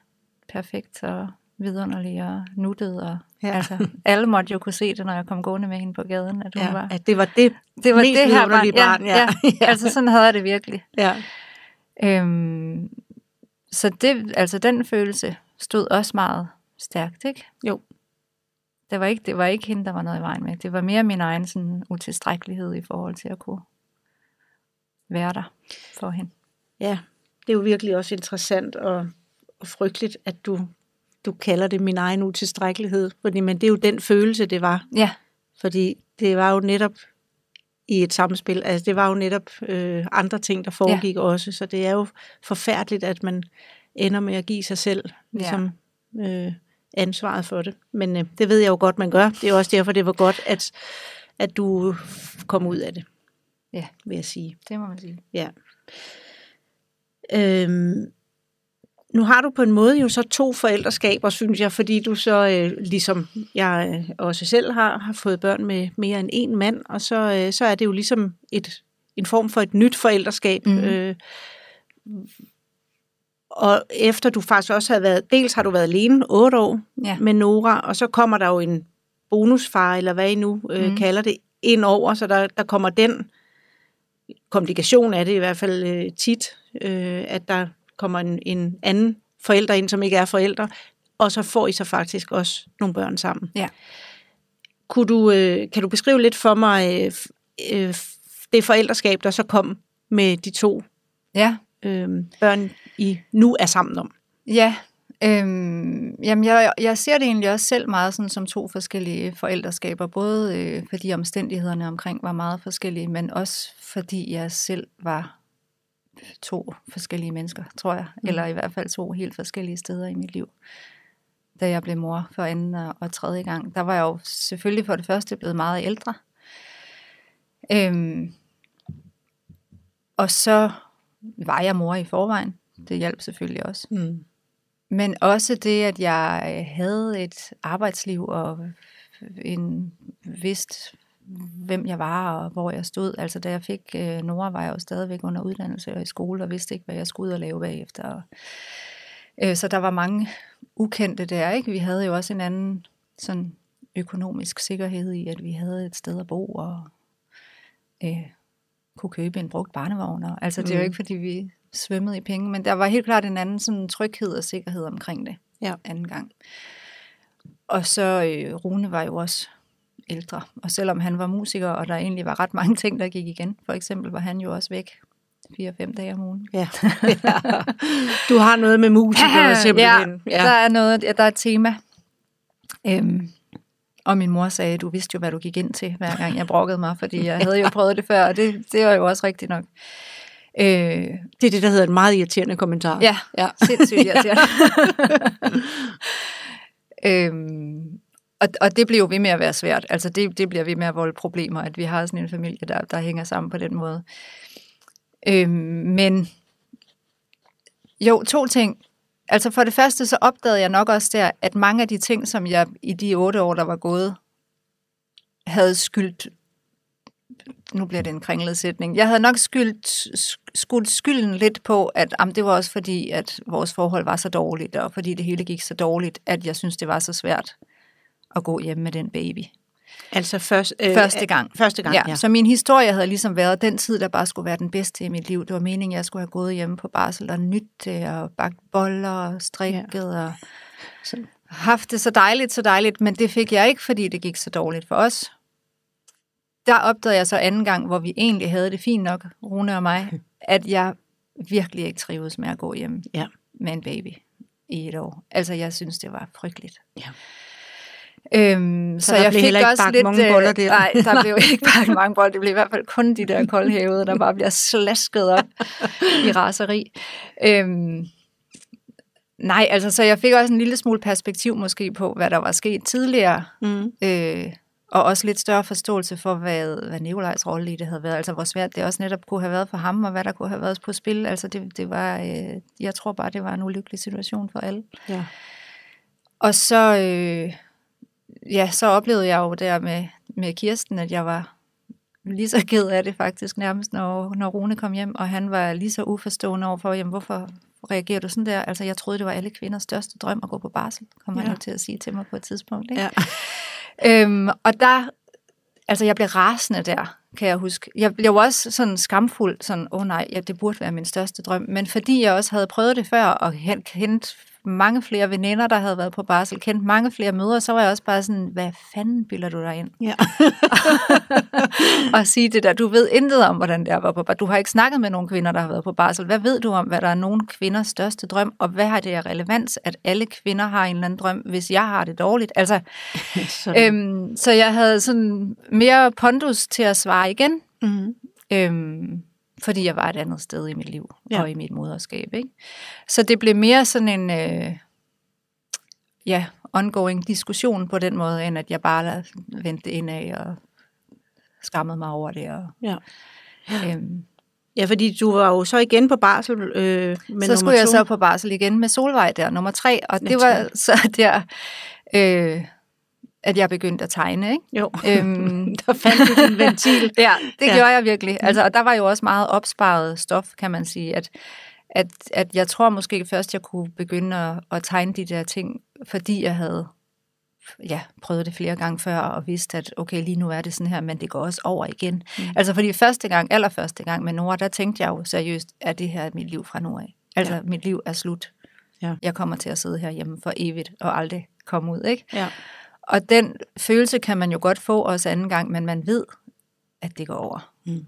perfekt og vidunderlig og nuttet. Og, Ja. altså, alle måtte jo kunne se det, når jeg kom gående med hende på gaden, at hun Ja, var... at det var det, Det var det her vidunderlige barn, ja. ja. ja. altså sådan havde jeg det virkelig. ja. Øhm, så det, altså den følelse stod også meget stærkt, ikke? Jo. Det var ikke, det var ikke hende, der var noget i vejen med. Det var mere min egen sådan, utilstrækkelighed i forhold til at kunne være der for hende. Ja, det er jo virkelig også interessant og frygteligt, at du, du kalder det min egen utilstrækkelighed. Fordi, men det er jo den følelse, det var. Ja, Fordi det var jo netop i et samspil, altså det var jo netop øh, andre ting, der foregik ja. også. Så det er jo forfærdeligt, at man ender med at give sig selv ligesom, øh, ansvaret for det. Men øh, det ved jeg jo godt, man gør. Det er også derfor, det var godt, at, at du kom ud af det, ja, vil jeg sige. det må man sige. Ja. Øhm, nu har du på en måde jo så to forældreskaber, synes jeg, fordi du så, øh, ligesom jeg øh, også selv har, har fået børn med mere end en mand, og så, øh, så er det jo ligesom et, en form for et nyt forældreskab. Mhm. Øh, og efter du faktisk også har været, dels har du været alene otte år Ja. med Nora, og så kommer der jo en bonusfar, eller hvad I nu øh, mm. kalder det, ind over, så der, der kommer den komplikation af det i hvert fald øh, tit, øh, at der kommer en, en anden forælder ind, som ikke er forældre, og så får I så faktisk også nogle børn sammen. Ja. Kunne du, øh, kan du beskrive lidt for mig øh, øh, det forældreskab, der så kom med de to Ja, øh, børn, I nu er sammen om? ja. Øhm, jamen jeg, jeg ser det egentlig også selv meget sådan som to forskellige forældreskaber, både øh, fordi omstændighederne omkring var meget forskellige, men også fordi jeg selv var to forskellige mennesker, tror jeg, mm. eller i hvert fald to helt forskellige steder i mit liv. Da jeg blev mor for anden og, og tredje gang, der var jeg jo selvfølgelig for det første blevet meget ældre. Øhm, og så var jeg mor i forvejen. Det hjalp selvfølgelig også. Mm. Men også det, at jeg havde et arbejdsliv og en vidst, hvem jeg var og hvor jeg stod. Altså da jeg fik øh, Nora, var jeg jo stadigvæk under uddannelse og i skole og vidste ikke, hvad jeg skulle ud og lave bagefter. Og, øh, så der var mange ukendte der, ikke? Vi havde jo også en anden sådan økonomisk sikkerhed i, at vi havde et sted at bo og øh, kunne købe en brugt barnevogn. Og, altså det er jo Mm. ikke, fordi vi svømmede i penge, men der var helt klart en anden sådan tryghed og sikkerhed omkring det Ja. anden gang. Og så øh, Rune var jo også ældre, og selvom han var musiker, og der egentlig var ret mange ting, der gik igen, for eksempel var han jo også væk 4-5 dage om ugen. Ja. du har noget med musikere simpelthen. Ja, der er noget, ja, der er et tema. Øhm, og min mor sagde, du vidste jo, hvad du gik ind til, hver gang jeg brokkede mig, fordi jeg havde jo prøvet det før, og det, det var jo også rigtigt nok. Øh, Det er det, der hedder en meget irriterende kommentar. Ja, ja. sindssygt irriterende. øhm, og, og det bliver jo ved med at være svært. Altså det, det bliver ved med at volde problemer, at vi har sådan en familie, der, der hænger sammen på den måde. Øhm, men jo, to ting. Altså for det første, så opdagede jeg nok også der, at mange af de ting, som jeg i de otte år, der var gået, havde skyldt nu bliver det en kringlet sætning. Jeg havde nok skyldt, skudt skylden lidt på, at jamen, det var også fordi, at vores forhold var så dårligt, og fordi det hele gik så dårligt, at jeg synes, det var så svært at gå hjem med den baby. Altså først, øh, Første gang. Første gang, ja. Ja, så min historie havde ligesom været den tid, der bare skulle være den bedste i mit liv. Det var meningen, at jeg skulle have gået hjemme på barsel og nyt det, og bagt boller og strikket, ja. og Så, haft det så dejligt, så dejligt, men det fik jeg ikke, fordi det gik så dårligt for os. Der opdagede jeg så anden gang, hvor vi egentlig havde det fint nok, Rune og mig, at jeg virkelig ikke trives med at gå hjem ja. med en baby i et år. Altså, jeg synes, det var frygteligt. Ja. Øhm, Så så, jeg fik heller ikke også lidt... mange øh, boller der? Nej, der blev ikke bagt mange boller. Det blev i hvert fald kun de der koldhævede, der bare bliver slasket op i raseri. Øhm, nej, altså, så jeg fik også en lille smule perspektiv måske på, hvad der var sket tidligere. Mm. Øh, og også lidt større forståelse for, hvad, hvad Nikolajs rolle i det havde været. Altså, hvor svært det også netop kunne have været for ham, og hvad der kunne have været på spil. Altså, det, det var, øh, jeg tror bare, det var en ulykkelig situation for alle. Ja. Og så, øh, ja, så oplevede jeg jo der med, med Kirsten, at jeg var lige så ked af det faktisk nærmest, når, når Rune kom hjem, og han var lige så uforstående overfor, jamen hvorfor reagerer du sådan der? Altså jeg troede, det var alle kvinders største drøm at gå på barsel, kom ja. han jo til at sige til mig på et tidspunkt. Ikke? Ja. øhm, og der, altså jeg blev rasende der, kan jeg huske. Jeg blev også sådan skamfuld, sådan, åh oh nej, ja, det burde være min største drøm. Men fordi jeg også havde prøvet det før, og kendt mange flere veninder, der havde været på barsel, kendt mange flere mødre, så var jeg også bare sådan, hvad fanden bilder du dig ind? Ja. og sige det der, du ved intet om, hvordan det var på barsel. Du har ikke snakket med nogle kvinder, der har været på barsel. Hvad ved du om, hvad der er nogle kvinders største drøm, og hvad har det af relevans, at alle kvinder har en eller anden drøm, hvis jeg har det dårligt? Altså, øhm, så jeg havde sådan mere pondus til at svare igen. Mm-hmm. Øhm, fordi jeg var et andet sted i mit liv ja. og i mit moderskab. Ikke? Så det blev mere sådan en øh, ja, ongoing diskussion på den måde, end at jeg bare vendte ind af og skammede mig over det. Og, ja. Øhm, Ja, fordi du var jo så igen på barsel øh, med Så skulle to. jeg så på barsel igen med Solvej der, nummer tre, og det var så der, øh, at jeg begyndte at tegne, ikke? Jo, øhm, der fandt du en ventil. ja, det ja. gjorde jeg virkelig. Mm. Altså, og der var jo også meget opsparet stof, kan man sige, at, at, at jeg tror måske først, jeg kunne begynde at, at tegne de der ting, fordi jeg havde ja, prøvet det flere gange før, og vidste, at okay, lige nu er det sådan her, men det går også over igen. Mm. Altså fordi første gang, allerførste gang med Nora, der tænkte jeg jo seriøst, at det her er mit liv fra nu af. Altså ja. mit liv er slut. Ja. Jeg kommer til at sidde her hjemme for evigt, og aldrig komme ud, ikke? Ja. Og den følelse kan man jo godt få også anden gang, men man ved, at det går over. Mm.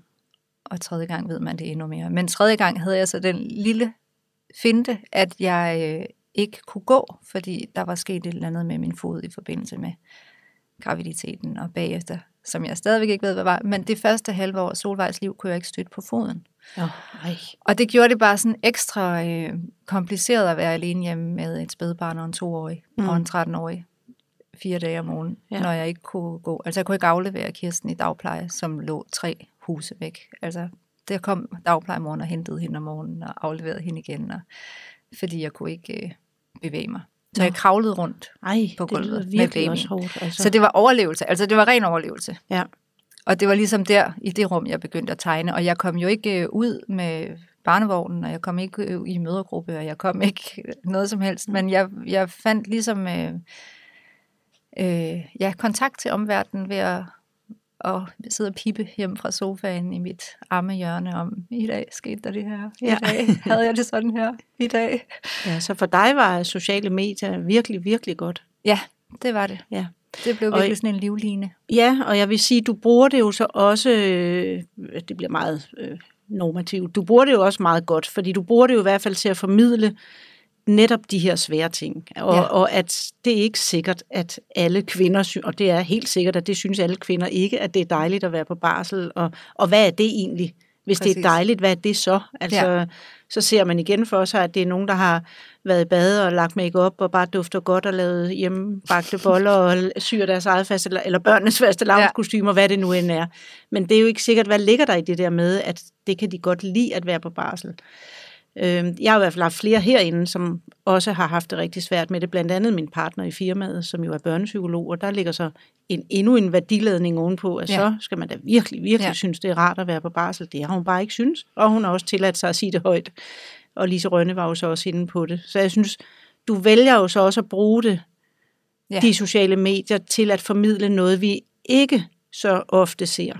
Og tredje gang ved man det endnu mere. Men tredje gang havde jeg så den lille finte, at jeg øh, ikke kunne gå, fordi der var sket et eller andet med min fod i forbindelse med graviditeten og bagefter, som jeg stadigvæk ikke ved, hvad var. Men det første halve år Solvejs liv kunne jeg ikke støtte på foden. Oh, ej. Og det gjorde det bare sådan ekstra øh, kompliceret at være alene hjemme med et spædbarn og en toårig mm. og en 13-årig fire dage om ugen, ja. når jeg ikke kunne gå. Altså jeg kunne ikke aflevere Kirsten i dagpleje, som lå tre huse væk. Altså der kom dagplejemorgen og hentede hende om morgenen og afleverede hende igen, og, fordi jeg kunne ikke øh, bevæge mig. Så Nå. jeg kravlede rundt Ej, på gulvet med baby. Også hårdt, altså. Så det var overlevelse, altså det var ren overlevelse. Ja. Og det var ligesom der, i det rum, jeg begyndte at tegne. Og jeg kom jo ikke øh, ud med barnevognen, og jeg kom ikke øh, i mødergruppe, og jeg kom ikke noget som helst. Men jeg, jeg fandt ligesom... Øh, øh, ja, kontakt til omverdenen ved at, at sidde og pipe hjem fra sofaen i mit arme hjørne om, i dag skete der det her, ja. i dag havde jeg det sådan her, i dag. Ja, så for dig var sociale medier virkelig, virkelig godt. Ja, det var det. Ja. Det blev virkelig og, sådan en livline. Ja, og jeg vil sige, du bruger det jo så også, øh, det bliver meget øh, normativt, du bruger det jo også meget godt, fordi du bruger det jo i hvert fald til at formidle netop de her svære ting. Og, ja. og at det er ikke sikkert, at alle kvinder, og det er helt sikkert, at det synes alle kvinder ikke, at det er dejligt at være på barsel. Og, og hvad er det egentlig? Hvis Præcis. det er dejligt, hvad er det så? Altså, ja. så ser man igen for sig, at det er nogen, der har været i bade og lagt make op og bare dufter godt og lavet hjemmebagte boller og syr deres eget faste, eller børnenes faste lavskostymer, ja. hvad det nu end er. Men det er jo ikke sikkert, hvad ligger der i det der med, at det kan de godt lide at være på barsel. Øh, jeg har i hvert fald haft flere herinde, som også har haft det rigtig svært med det. Blandt andet min partner i firmaet, som jo er børnepsykolog, og der ligger så en, endnu en værdiladning ovenpå, at ja. så skal man da virkelig, virkelig ja. synes, det er rart at være på barsel. Det har hun bare ikke synes, og hun har også tilladt sig at sige det højt. Og Lise Rønne var jo så også inde på det. Så jeg synes, du vælger jo så også at bruge det, ja. de sociale medier, til at formidle noget, vi ikke så ofte ser.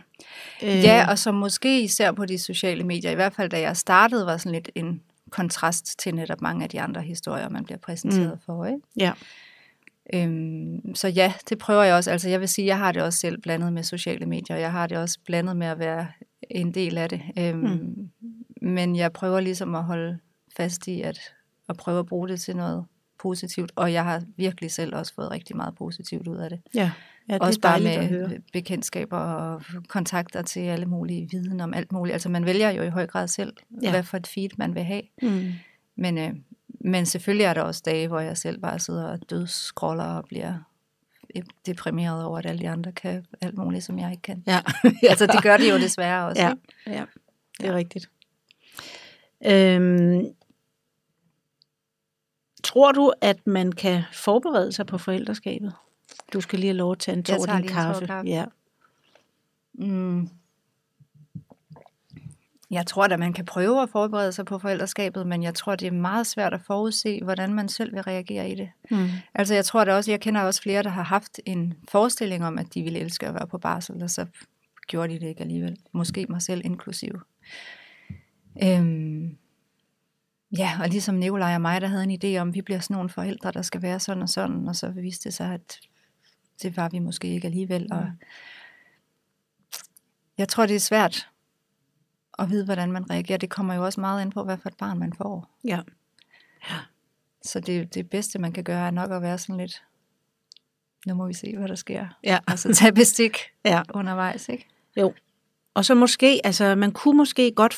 Ja, øh. og som måske især på de sociale medier, i hvert fald da jeg startede, var sådan lidt en kontrast til netop mange af de andre historier, man bliver præsenteret mm. for. Ikke? Ja. Øhm, så ja, det prøver jeg også. Altså jeg vil sige, jeg har det også selv blandet med sociale medier, jeg har det også blandet med at være en del af det. Øhm, mm. Men jeg prøver ligesom at holde fast i at, at prøve at bruge det til noget positivt, og jeg har virkelig selv også fået rigtig meget positivt ud af det. Ja. Ja, det Også bare med bekendtskaber og kontakter til alle mulige viden om alt muligt. Altså man vælger jo i høj grad selv, ja. hvad for et feed man vil have. Mm. Men, øh, men selvfølgelig er der også dage, hvor jeg selv bare sidder og dødsskroller og bliver deprimeret over, at alle de andre kan alt muligt, som jeg ikke kan. Ja. altså det gør det jo desværre også. Ja, ja. det er ja. rigtigt. Øhm, Tror du, at man kan forberede sig på forældreskabet? Du skal lige have lov at tage en tår din kaffe. kaffe. Ja. Mm. Jeg tror da, man kan prøve at forberede sig på forældreskabet, men jeg tror, det er meget svært at forudse, hvordan man selv vil reagere i det. Mm. Altså jeg tror da også, jeg kender også flere, der har haft en forestilling om, at de ville elske at være på barsel, og så gjorde de det ikke alligevel. Måske mig selv inklusiv. Øhm, ja, og ligesom Nikolaj og mig, der havde en idé om, at vi bliver sådan nogle forældre, der skal være sådan og sådan, og så viste det sig, at det var vi måske ikke alligevel. Og jeg tror, det er svært at vide, hvordan man reagerer. Det kommer jo også meget ind på, hvad for et barn man får. Ja. Så det, det bedste, man kan gøre, er nok at være sådan lidt, nu må vi se, hvad der sker. Ja. Og så tage bestik ja. undervejs, ikke? Jo. Og så måske, altså man kunne måske godt,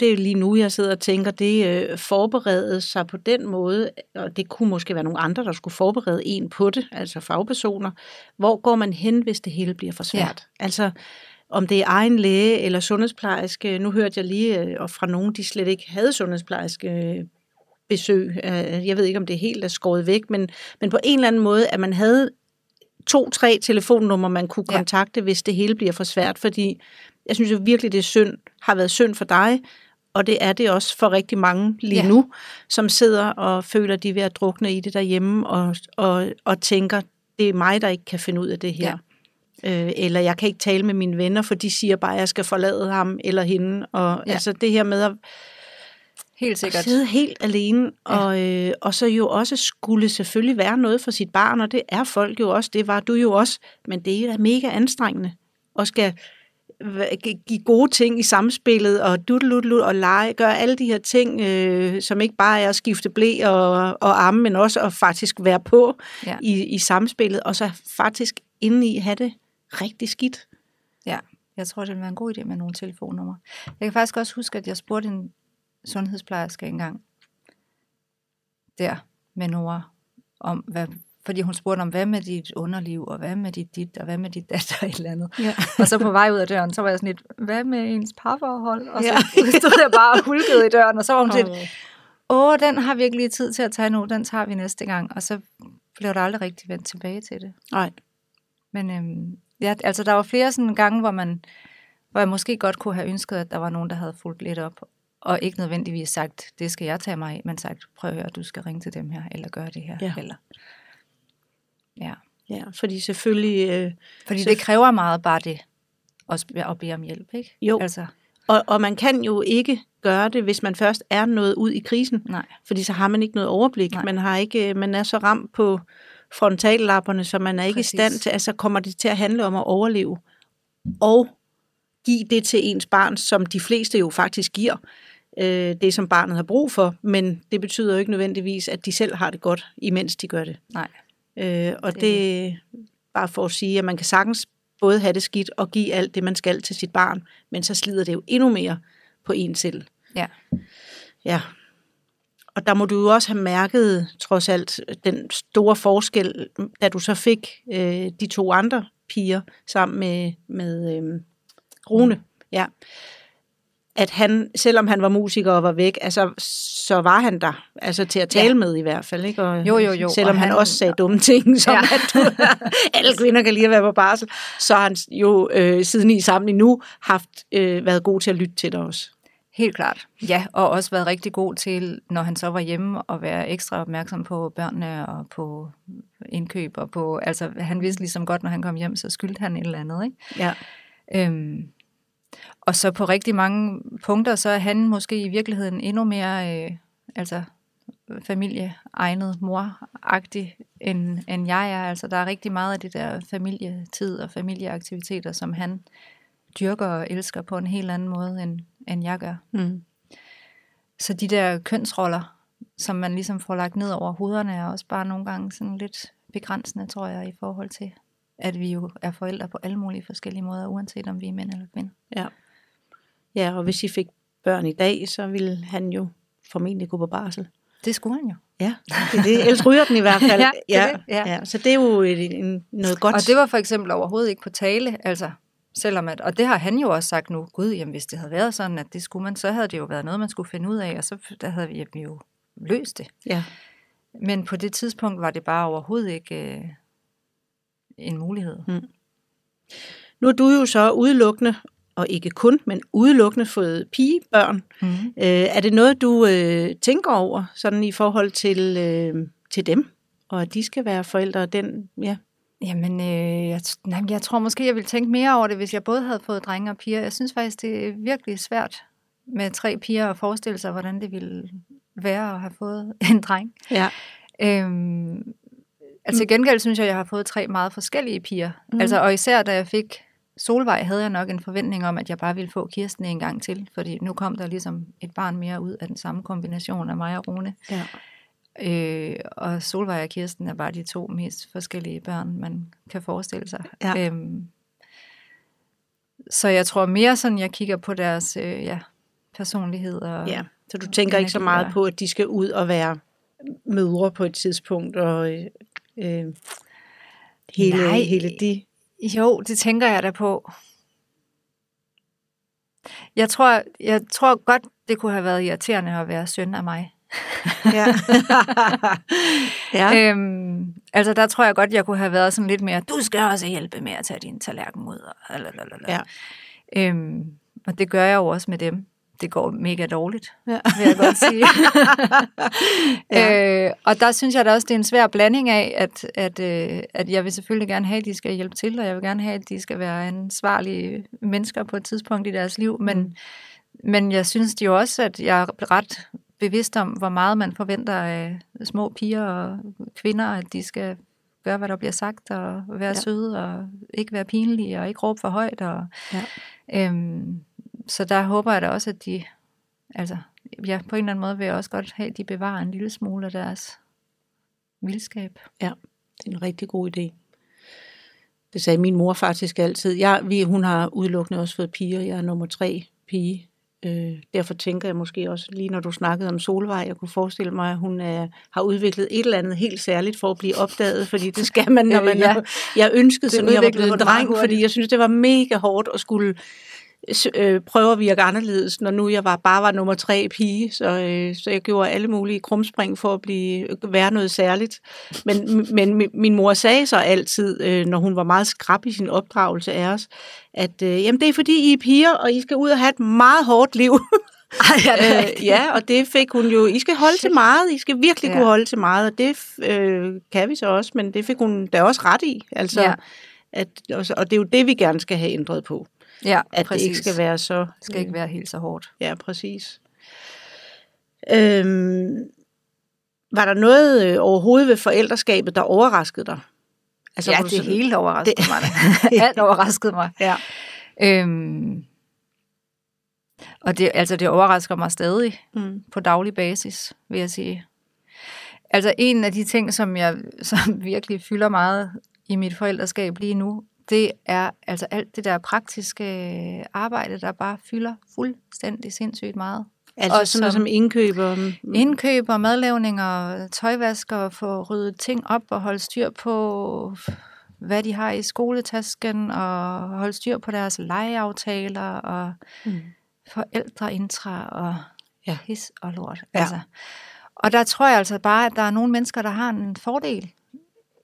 det er lige nu, jeg sidder og tænker, det øh, forberede sig på den måde, og det kunne måske være nogle andre, der skulle forberede en på det, altså fagpersoner. Hvor går man hen, hvis det hele bliver for svært? Ja. Altså om det er egen læge eller sundhedsplejerske. Nu hørte jeg lige øh, og fra nogen, de slet ikke havde sundhedsplejerske øh, besøg. Øh, Jeg ved ikke, om det helt er skåret væk, men, men på en eller anden måde, at man havde to-tre telefonnumre, man kunne Ja. kontakte, hvis det hele bliver for svært, fordi jeg synes jo virkelig, det er synd, har været synd for dig, og det er det også for rigtig mange lige Ja. nu, som sidder og føler, de er ved at drukne i det derhjemme, og, og, og tænker, det er mig, der ikke kan finde ud af det her. Ja. Øh, eller jeg kan ikke tale med mine venner, for de siger bare, at jeg skal forlade ham eller hende. Og Ja. altså det her med at Helt sikkert. sidde helt alene, Ja. og, øh, og så jo også skulle selvfølgelig være noget for sit barn, og det er folk jo også, det var du jo også, men det er mega anstrengende, og skal give gode ting i samspillet, og duddeludelut og lege, gøre alle de her ting, øh, som ikke bare er at skifte blæ og, og arme, men også at faktisk være på Ja. i, i samspillet, og så faktisk indeni have det rigtig skidt. Ja, jeg tror, det ville være en god idé med nogle telefonnumre. Jeg kan faktisk også huske, at jeg spurgte en sundhedsplejerske engang, der med Nora, om hvad, fordi hun spurgte om, hvad med dit underliv, og hvad med dit dit, og hvad med dit datter, et eller andet. Ja. Og så på vej ud af døren, så var jeg sådan lidt, hvad med ens parforhold? Og så Ja. stod jeg bare og hulkede i døren, og så var hun sådan lidt, åh, den har vi ikke lige tid til at tage nu, den tager vi næste gang. Og så blev der aldrig rigtig vendt tilbage til det. Nej. Men øhm, ja, altså der var flere sådan gange, hvor man hvor jeg måske godt kunne have ønsket, at der var nogen, der havde fulgt lidt op, og ikke nødvendigvis sagt, det skal jeg tage mig af, men sagt, prøv at høre, du skal ringe til dem her, eller gøre det her, Ja. eller... Ja, Ja, fordi selvfølgelig... Øh, fordi det kræver meget bare det, at, at bede om hjælp, ikke? Jo. Altså, Og, og man kan jo ikke gøre det, hvis man først er nået ud i krisen, nej. fordi så har man ikke noget overblik. Nej. Man har ikke, man er så ramt på frontallapperne, så man er ikke Præcis. i stand til, altså kommer det til at handle om at overleve. Og give det til ens barn, som de fleste jo faktisk giver øh, det, som barnet har brug for, men det betyder jo ikke nødvendigvis, at de selv har det godt, imens de gør det. Nej. Øh, og Det det, bare for at sige, at man kan sagtens både have det skidt og give alt det, man skal til sit barn, men så slider det jo endnu mere på en selv. Ja. Ja. Og der må du jo også have mærket, trods alt, den store forskel, da du så fik øh, de to andre piger sammen med, med øh, Rune. Ja. At han, selvom han var musiker og var væk, altså, så var han der, altså til at tale Ja. med i hvert fald. Ikke? Og, Jo, jo, jo, Selvom og han, han- også sagde dumme ting, som Ja. at alle kvinder kan lige at være på barsel, så har han jo øh, siden I sammen endnu haft øh, været god til at lytte til dig også. Helt klart. Ja, og også været rigtig god til, når han så var hjemme, at være ekstra opmærksom på børnene og på indkøb. Og på, altså, han vidste ligesom godt, når han kom hjem, så skyldte han et eller andet. Ikke? Ja. Øhm, og så på rigtig mange punkter, så er han måske i virkeligheden endnu mere øh, altså familieegnet mor-agtig, end, end jeg er. Altså der er rigtig meget af det der familietid og familieaktiviteter, som han dyrker og elsker på en helt anden måde, end, end jeg gør. Mm. Så de der kønsroller, som man ligesom får lagt ned over hovederne, er også bare nogle gange sådan lidt begrænsende, tror jeg, i forhold til, at vi jo er forældre på alle mulige forskellige måder, uanset om vi er mænd eller kvinder. Ja. ja, og hvis I fik børn i dag, så ville han jo formentlig gå på barsel. Det skulle han jo. Ja, det er det. Ellers ryger den i hvert fald. Ja, det ja, det, ja. ja. Så det er jo et, en, noget godt. Og det var for eksempel overhovedet ikke på tale, altså selvom at, og det har han jo også sagt nu, gud, jamen hvis det havde været sådan, at det skulle man, så havde det jo været noget, man skulle finde ud af, og så der havde vi, vi jo løst det. Ja, Men på det tidspunkt var det bare overhovedet ikke øh, en mulighed. Mm. Nu er du jo så udelukkende, og ikke kun, men udelukkende fået pigebørn. Mm. Øh, er det noget, du øh, tænker over, sådan i forhold til, øh, til dem, og at de skal være forældre? Den, ja. Jamen, øh, jeg, nej, jeg tror måske, jeg ville tænke mere over det, hvis jeg både havde fået drenge og piger. Jeg synes faktisk, det er virkelig svært med tre piger at forestille sig, hvordan det ville være at have fået en dreng. ja. Øhm, altså gengæld synes jeg, at jeg har fået tre meget forskellige piger. Mm. Altså, og især da jeg fik Solvej, havde jeg nok en forventning om, at jeg bare ville få Kirsten en gang til. Fordi nu kom der ligesom et barn mere ud af den samme kombination af mig og Rune. ja. Øh, og Solvej og Kirsten er bare de to mest forskellige børn, man kan forestille sig. Ja. Øhm, så jeg tror mere sådan, jeg kigger på deres øh, ja, personlighed. Og, ja. Så du tænker ikke så energi meget på, at de skal ud og være mødre på et tidspunkt, og øh, hele, Nej. hele de... Jo, det tænker jeg da på. Jeg tror, jeg tror godt, det kunne have været irriterende at være søn af mig. Ja. ja. Øhm, altså, der tror jeg godt, jeg kunne have været sådan lidt mere, du skal også hjælpe med at tage din tallerken ud. Og, lalalala. Ja. øhm, og det gør jeg jo også med dem. Det går mega dårligt, Ja. vil jeg godt sige. Ja. øh, og der synes jeg da også, det er en svær blanding af, at, at, øh, at jeg vil selvfølgelig gerne have, at de skal hjælpe til, og jeg vil gerne have, at de skal være ansvarlige mennesker på et tidspunkt i deres liv. Men, Mm. men jeg synes jo også, at jeg er ret bevidst om, hvor meget man forventer af små piger og kvinder, at de skal gøre, hvad der bliver sagt, og være ja. søde, og ikke være pinlige, og ikke råbe for højt. Og, Ja. øhm, så der håber jeg da også, at de, altså, ja, på en eller anden måde vil jeg også godt have, at de bevarer en lille smule af deres vildskab. Det er en rigtig god idé. Det sagde min mor faktisk altid. Jeg, vi, hun har udelukkende også fået piger. Jeg er nummer tre pige. Øh, derfor tænker jeg måske også, lige når du snakkede om Solvej, jeg kunne forestille mig, at hun er, har udviklet et eller andet helt særligt for at blive opdaget, fordi det skal man, når man Ja. ja. Jeg ønskede, Det som jeg var blevet dreng, fordi jeg synes, det var mega hårdt at skulle øh, prøve at virke anderledes, når nu jeg var, bare var nummer tre pige, så, øh, så jeg gjorde alle mulige krumspring for at blive, være noget særligt. Men, men min- mor sagde så altid, øh, når hun var meget skrab i sin opdragelse af os, at øh, jamen, det er fordi, I er piger, og I skal ud og have et meget hårdt liv. ja, øh, ja, og det fik hun jo, I skal holde til meget, I skal virkelig Ja. kunne holde til meget, og det øh, kan vi så også, men det fik hun da også ret i. Altså, Ja. at, og, og det er jo det, vi gerne skal have ændret på. Ja At præcis. det ikke skal være så... det skal ikke være helt så hårdt. Ja, præcis. Øhm, var der noget øh, overhovedet ved forældreskabet, der overraskede dig? Altså, ja, det sådan- hele overraskede Det- mig. da. Alt overraskede mig. Ja. Øhm, og det, altså, det overrasker mig stadig Mm. på daglig basis, vil jeg sige. Altså en af de ting, som jeg som virkelig fylder meget i mit forældreskab lige nu, det er altså alt det der praktiske arbejde, der bare fylder fuldstændig sindssygt meget. Altså Og sådan noget som- som indkøb og... Indkøb og madlavning og tøjvask og få ryddet ting op og holde styr på, hvad de har i skoletasken og holde styr på deres legeaftaler og Mm. forældreintra og ja. his og lort. Ja. Altså. Og der tror jeg altså bare, at der er nogle mennesker, der har en fordel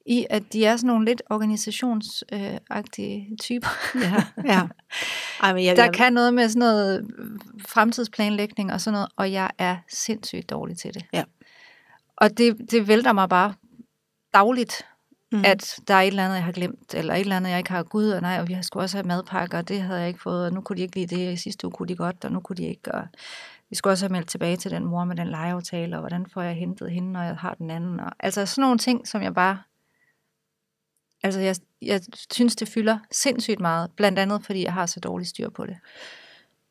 i, at de er sådan nogle lidt organisationsagtige typer, Ja, ja. Ej, men jeg, der jeg, kan noget med sådan noget fremtidsplanlægning og sådan noget, og jeg er sindssygt dårlig til det. Ja. Og det, det vælter mig bare dagligt, Mm. at der er et eller andet, jeg har glemt, eller et eller andet, jeg ikke har gud, og nej, og vi har skulle også have madpakker, og det havde jeg ikke fået, og nu kunne de ikke lide det, og i sidste uge kunne de godt, og nu kunne de ikke, og vi skulle også have meldt tilbage til den mor med den legeaftale, og hvordan får jeg hentet hende, når jeg har den anden, og, altså sådan nogle ting, som jeg bare, altså jeg, jeg synes, det fylder sindssygt meget, blandt andet, fordi jeg har så dårlig styr på det.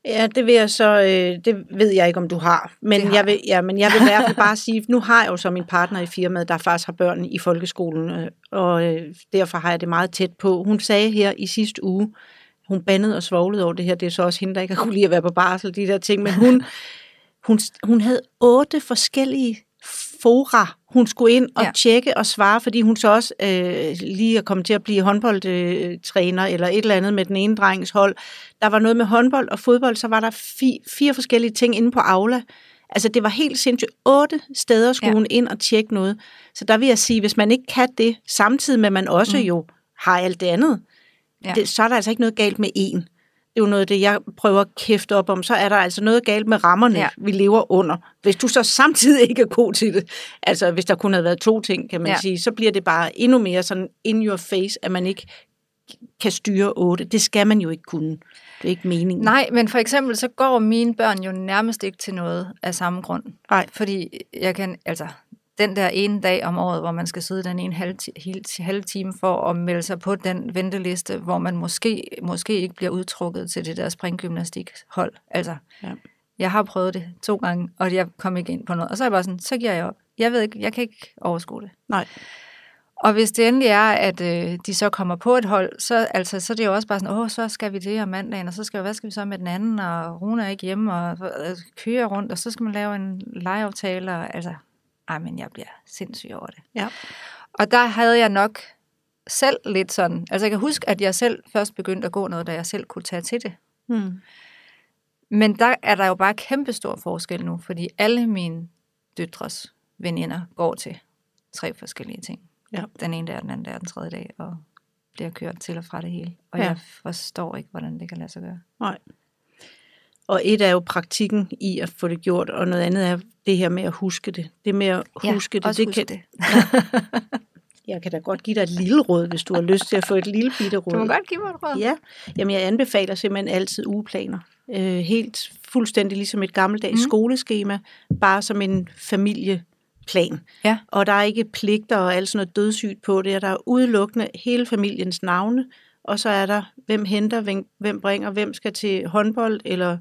Ja, det vil jeg så, øh, det ved jeg ikke, om du har. Men, har jeg vil, ja, men jeg vil i hvert fald bare sige, nu har jeg jo så min partner i firmaet, der faktisk har børn i folkeskolen, øh, og øh, derfor har jeg det meget tæt på. Hun sagde her i sidste uge, hun bandede og svoglede over det her, det er så også hende, der ikke har kunne lide at være på barsel, de der ting, men hun, hun, hun havde otte forskellige fora, hun skulle ind og ja. Tjekke og svare, fordi hun så også øh, lige er kommet til at blive håndboldtræner eller et eller andet med den ene drengs hold. Der var noget med håndbold og fodbold, så var der fi, fire forskellige ting inde på Aula, Altså, det var helt sindssygt. Otte steder skulle Ja. hun ind og tjekke noget. Så der vil jeg sige, hvis man ikke kan det, samtidig med, at man også mm. jo har alt det andet, ja. det, så er der altså ikke noget galt med en. Det er jo noget af det, jeg prøver at kæfte op om. Så er der altså noget galt med rammerne, Ja. vi lever under. Hvis du så samtidig ikke er god til det, altså hvis der kun havde været to ting, kan man ja. sige, så bliver det bare endnu mere sådan in your face, at man ikke kan styre otte. Det skal man jo ikke kunne. Det er ikke meningen. Nej, men for eksempel så går mine børn jo nærmest ikke til noget af samme grund. Nej. Fordi jeg kan, altså, den der ene dag om året, hvor man skal sidde den ene halve, halve time for at melde sig på den venteliste, hvor man måske, måske ikke bliver udtrukket til det der springgymnastikhold. Altså, Ja. jeg har prøvet det to gange, og jeg kom ikke ind på noget. Og så er jeg bare sådan, så giver jeg op. Jeg ved ikke, jeg kan ikke overskue det. Nej. Og hvis det endelig er, at øh, de så kommer på et hold, så, altså, så er det jo også bare sådan, åh, så skal vi det om mandagen, og så skal hvad skal vi så med den anden, og Rune er ikke hjemme, og øh, kører rundt, og så skal man lave en legeaftale, og altså, ej, men jeg bliver sindssyg over det. Ja. Og der havde jeg nok selv lidt sådan, altså jeg kan huske, at jeg selv først begyndte at gå noget, da jeg selv kunne tage til det. Hmm. Men der er der jo bare kæmpe stor forskel nu, fordi alle mine døtres veninder går til tre forskellige ting. Ja. Den ene der, den anden der, den tredje dag, og bliver kørt til og fra det hele. Og Ja. jeg forstår ikke, hvordan det kan lade sig gøre. Nej. Og et er jo praktikken i at få det gjort, og noget andet er det her med at huske det. Det med at huske det, også det huske kan, det. jeg kan da godt give dig et lille råd, hvis du har lyst til at få et lille bitte råd. Du må godt give mig et råd. Ja, jamen jeg anbefaler simpelthen altid ugeplaner. Øh, helt fuldstændig ligesom et gammeldags Mm. mm. skoleskema, bare som en familieplan. Ja. Og der er ikke pligter og alt sådan noget dødssygt på det, og der er udelukkende hele familiens navne, og så er der, hvem henter, hvem, hvem bringer, hvem skal til håndbold, eller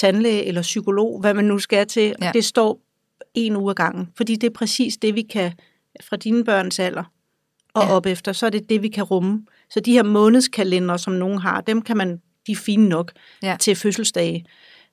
tandlæge, eller psykolog, hvad man nu skal til. Ja. Det står en uge ad gangen, fordi det er præcis det, vi kan fra dine børns alder og Ja. op efter, så er det det, vi kan rumme. Så de her månedskalender, som nogen har, dem kan man, de er fine nok Ja. til fødselsdage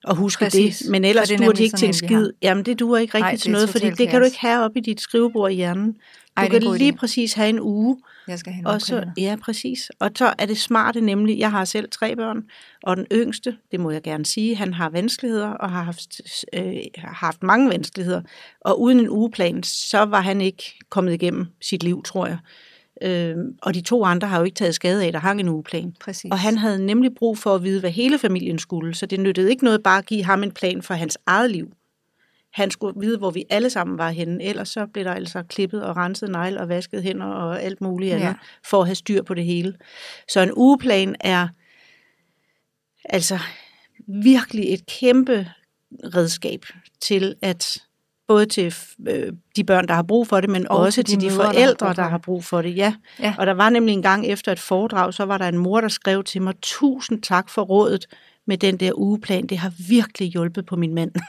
og huske Præcis. det. Men ellers det er duer de ikke til en skid. Jamen, det duer ikke rigtigt til noget, fordi det kan du ikke have op i dit skrivebord i hjernen. Du Ej, kan lige præcis have en uge, Jeg skal have en og så, ja, præcis. Og så er det smarte nemlig, jeg har selv tre børn, og den yngste, det må jeg gerne sige, han har vanskeligheder, og har haft, øh, har haft mange vanskeligheder. Og uden en ugeplan, så var han ikke kommet igennem sit liv, tror jeg. Øh, og de to andre har jo ikke taget skade af, der hang en ugeplan. Præcis. Og han havde nemlig brug for at vide, hvad hele familien skulle, så det nyttede ikke noget bare at give ham en plan for hans eget liv. Han skulle vide, hvor vi alle sammen var henne, ellers så blev der altså klippet og renset negl og vasket hænder og alt muligt andet, Ja. for at have styr på det hele. Så en ugeplan er altså virkelig et kæmpe redskab til at både til øh, de børn, der har brug for det, men Og og også til de de, mødre, der har forældre, der har brug for det. Ja. Ja. Og der var nemlig en gang efter et foredrag, så var der en mor, der skrev til mig, tusind tak for rådet med den der ugeplan. Det har virkelig hjulpet på min mand.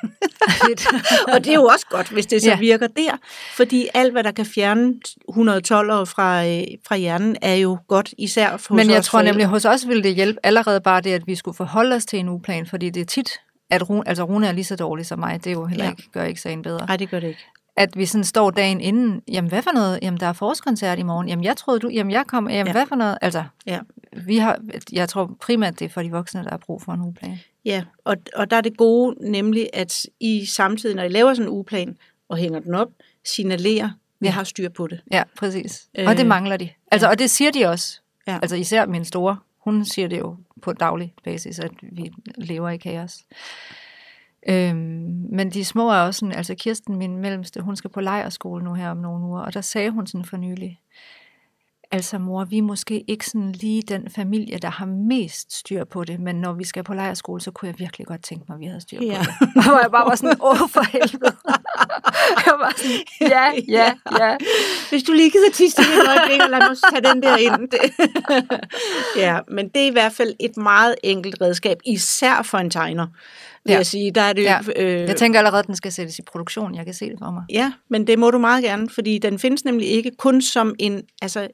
og det er jo også godt, hvis det så Ja. virker der. Fordi alt, hvad der kan fjerne 112 fra, øh, fra hjernen, er jo godt, især for Men jeg os tror nemlig, hos os ville det hjælpe allerede bare det, at vi skulle forholde os til en ugeplan, fordi det er tit, at Rune, altså Rune er lige så dårlig som mig. Det er jo heller Ja. ikke, gør ikke sagen bedre. Nej, det gør det ikke. At vi sådan står dagen inden, jamen hvad for noget? Jamen der er forårskoncert i morgen. Jamen jeg troede du, jamen jeg kom, jamen ja. Hvad for noget? Altså, Ja. vi har, jeg tror primært det er for de voksne, der har brug for en ugeplan. Ja, og, og der er det gode nemlig, at I samtidig, når I laver sådan en ugeplan og hænger den op, signalerer, vi Ja. har styr på det. Ja, præcis. Øh, Øh, og det mangler de. Altså, ja. og det siger de også. Ja. Altså især min store, hun siger det jo på daglig basis, at vi lever i kaos. Øhm, men de små er også sådan, altså Kirsten, min mellemste, hun skal på lejerskole nu her om nogle uger, og der sagde hun sådan for nylig, altså mor, vi er måske ikke sådan lige den familie, der har mest styr på det, men når vi skal på lejerskole, så kunne jeg virkelig godt tænke mig, at vi havde styr på Ja. det. Og hvor jeg bare var sådan, åh for helvede. jeg var sådan, ja, ja, ja. Hvis du lige gider tisse det et øjeblik, lad mig tage den der ind. Ja, men det er i hvert fald et meget enkelt redskab, især for en tegner, vil Ja. jeg sige. Der er det, Ja. øh, Jeg tænker allerede, at den skal sættes i produktion. Jeg kan se det for mig. Ja, men det må du meget gerne, fordi den findes nemlig ikke kun som en, altså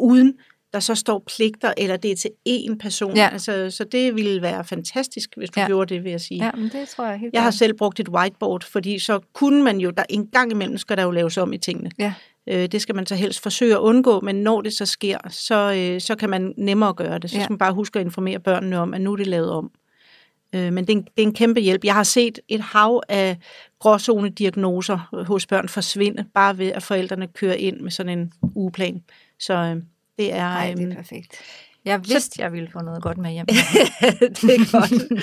uden der så står pligter, eller det er til én person. Ja. Altså, så det ville være fantastisk, hvis du Ja. gjorde det, vil jeg sige. Ja, men det tror jeg helt Jeg har selv brugt et whiteboard, fordi så kunne man jo, der en gang imellem skal der jo laves om i tingene. Ja. Øh, det skal man så helst forsøge at undgå, men når det så sker, så, øh, så kan man nemmere gøre det. Så Ja. skal man bare huske at informere børnene om, at nu er det lavet om. Øh, men det er, en, det er en kæmpe hjælp. Jeg har set et hav af gråzone-diagnoser hos børn forsvinde, bare ved at forældrene kører ind med sådan en ugeplan. Så øh, det er... Ej, det er øhm, perfekt. Jeg vidste, jeg ville få noget godt med hjem. det er godt.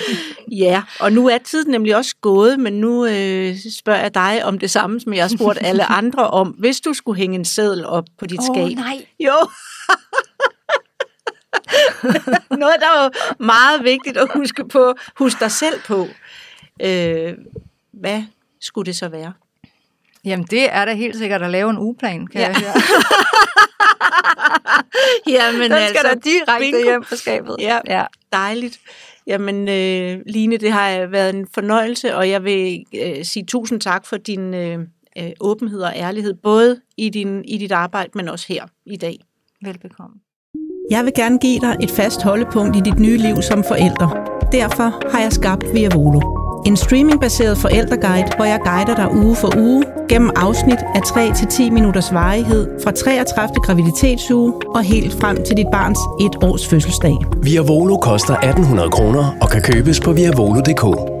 ja, og nu er tiden nemlig også gået, men nu øh, spørger jeg dig om det samme, som jeg har spurgt alle andre om. Hvis du skulle hænge en seddel op på dit Åh, skab. nej. Jo. Noget, der var meget vigtigt at huske på. Husk dig selv på. Øh, hvad skulle det så være? Jamen, det er da helt sikkert at lave en ugeplan, kan Ja. jeg høre. Jamen, Den skal da direkte bingo. hjem på skabet. Ja. ja. Dejligt. Jamen, øh, Line, det har været en fornøjelse, og jeg vil øh, sige tusind tak for din øh, øh, åbenhed og ærlighed, både i, din, i dit arbejde, men også her i dag. Velbekomme. Jeg vil gerne give dig et fast holdepunkt i dit nye liv som forælder. Derfor har jeg skabt Via Volo. En streamingbaseret forældreguide, hvor jeg guider dig uge for uge gennem afsnit af 3-10 minutters varighed fra 33. graviditetsuge og helt frem til dit barns et års fødselsdag. Via Volo koster 1800 kroner og kan købes på viavolo.dk.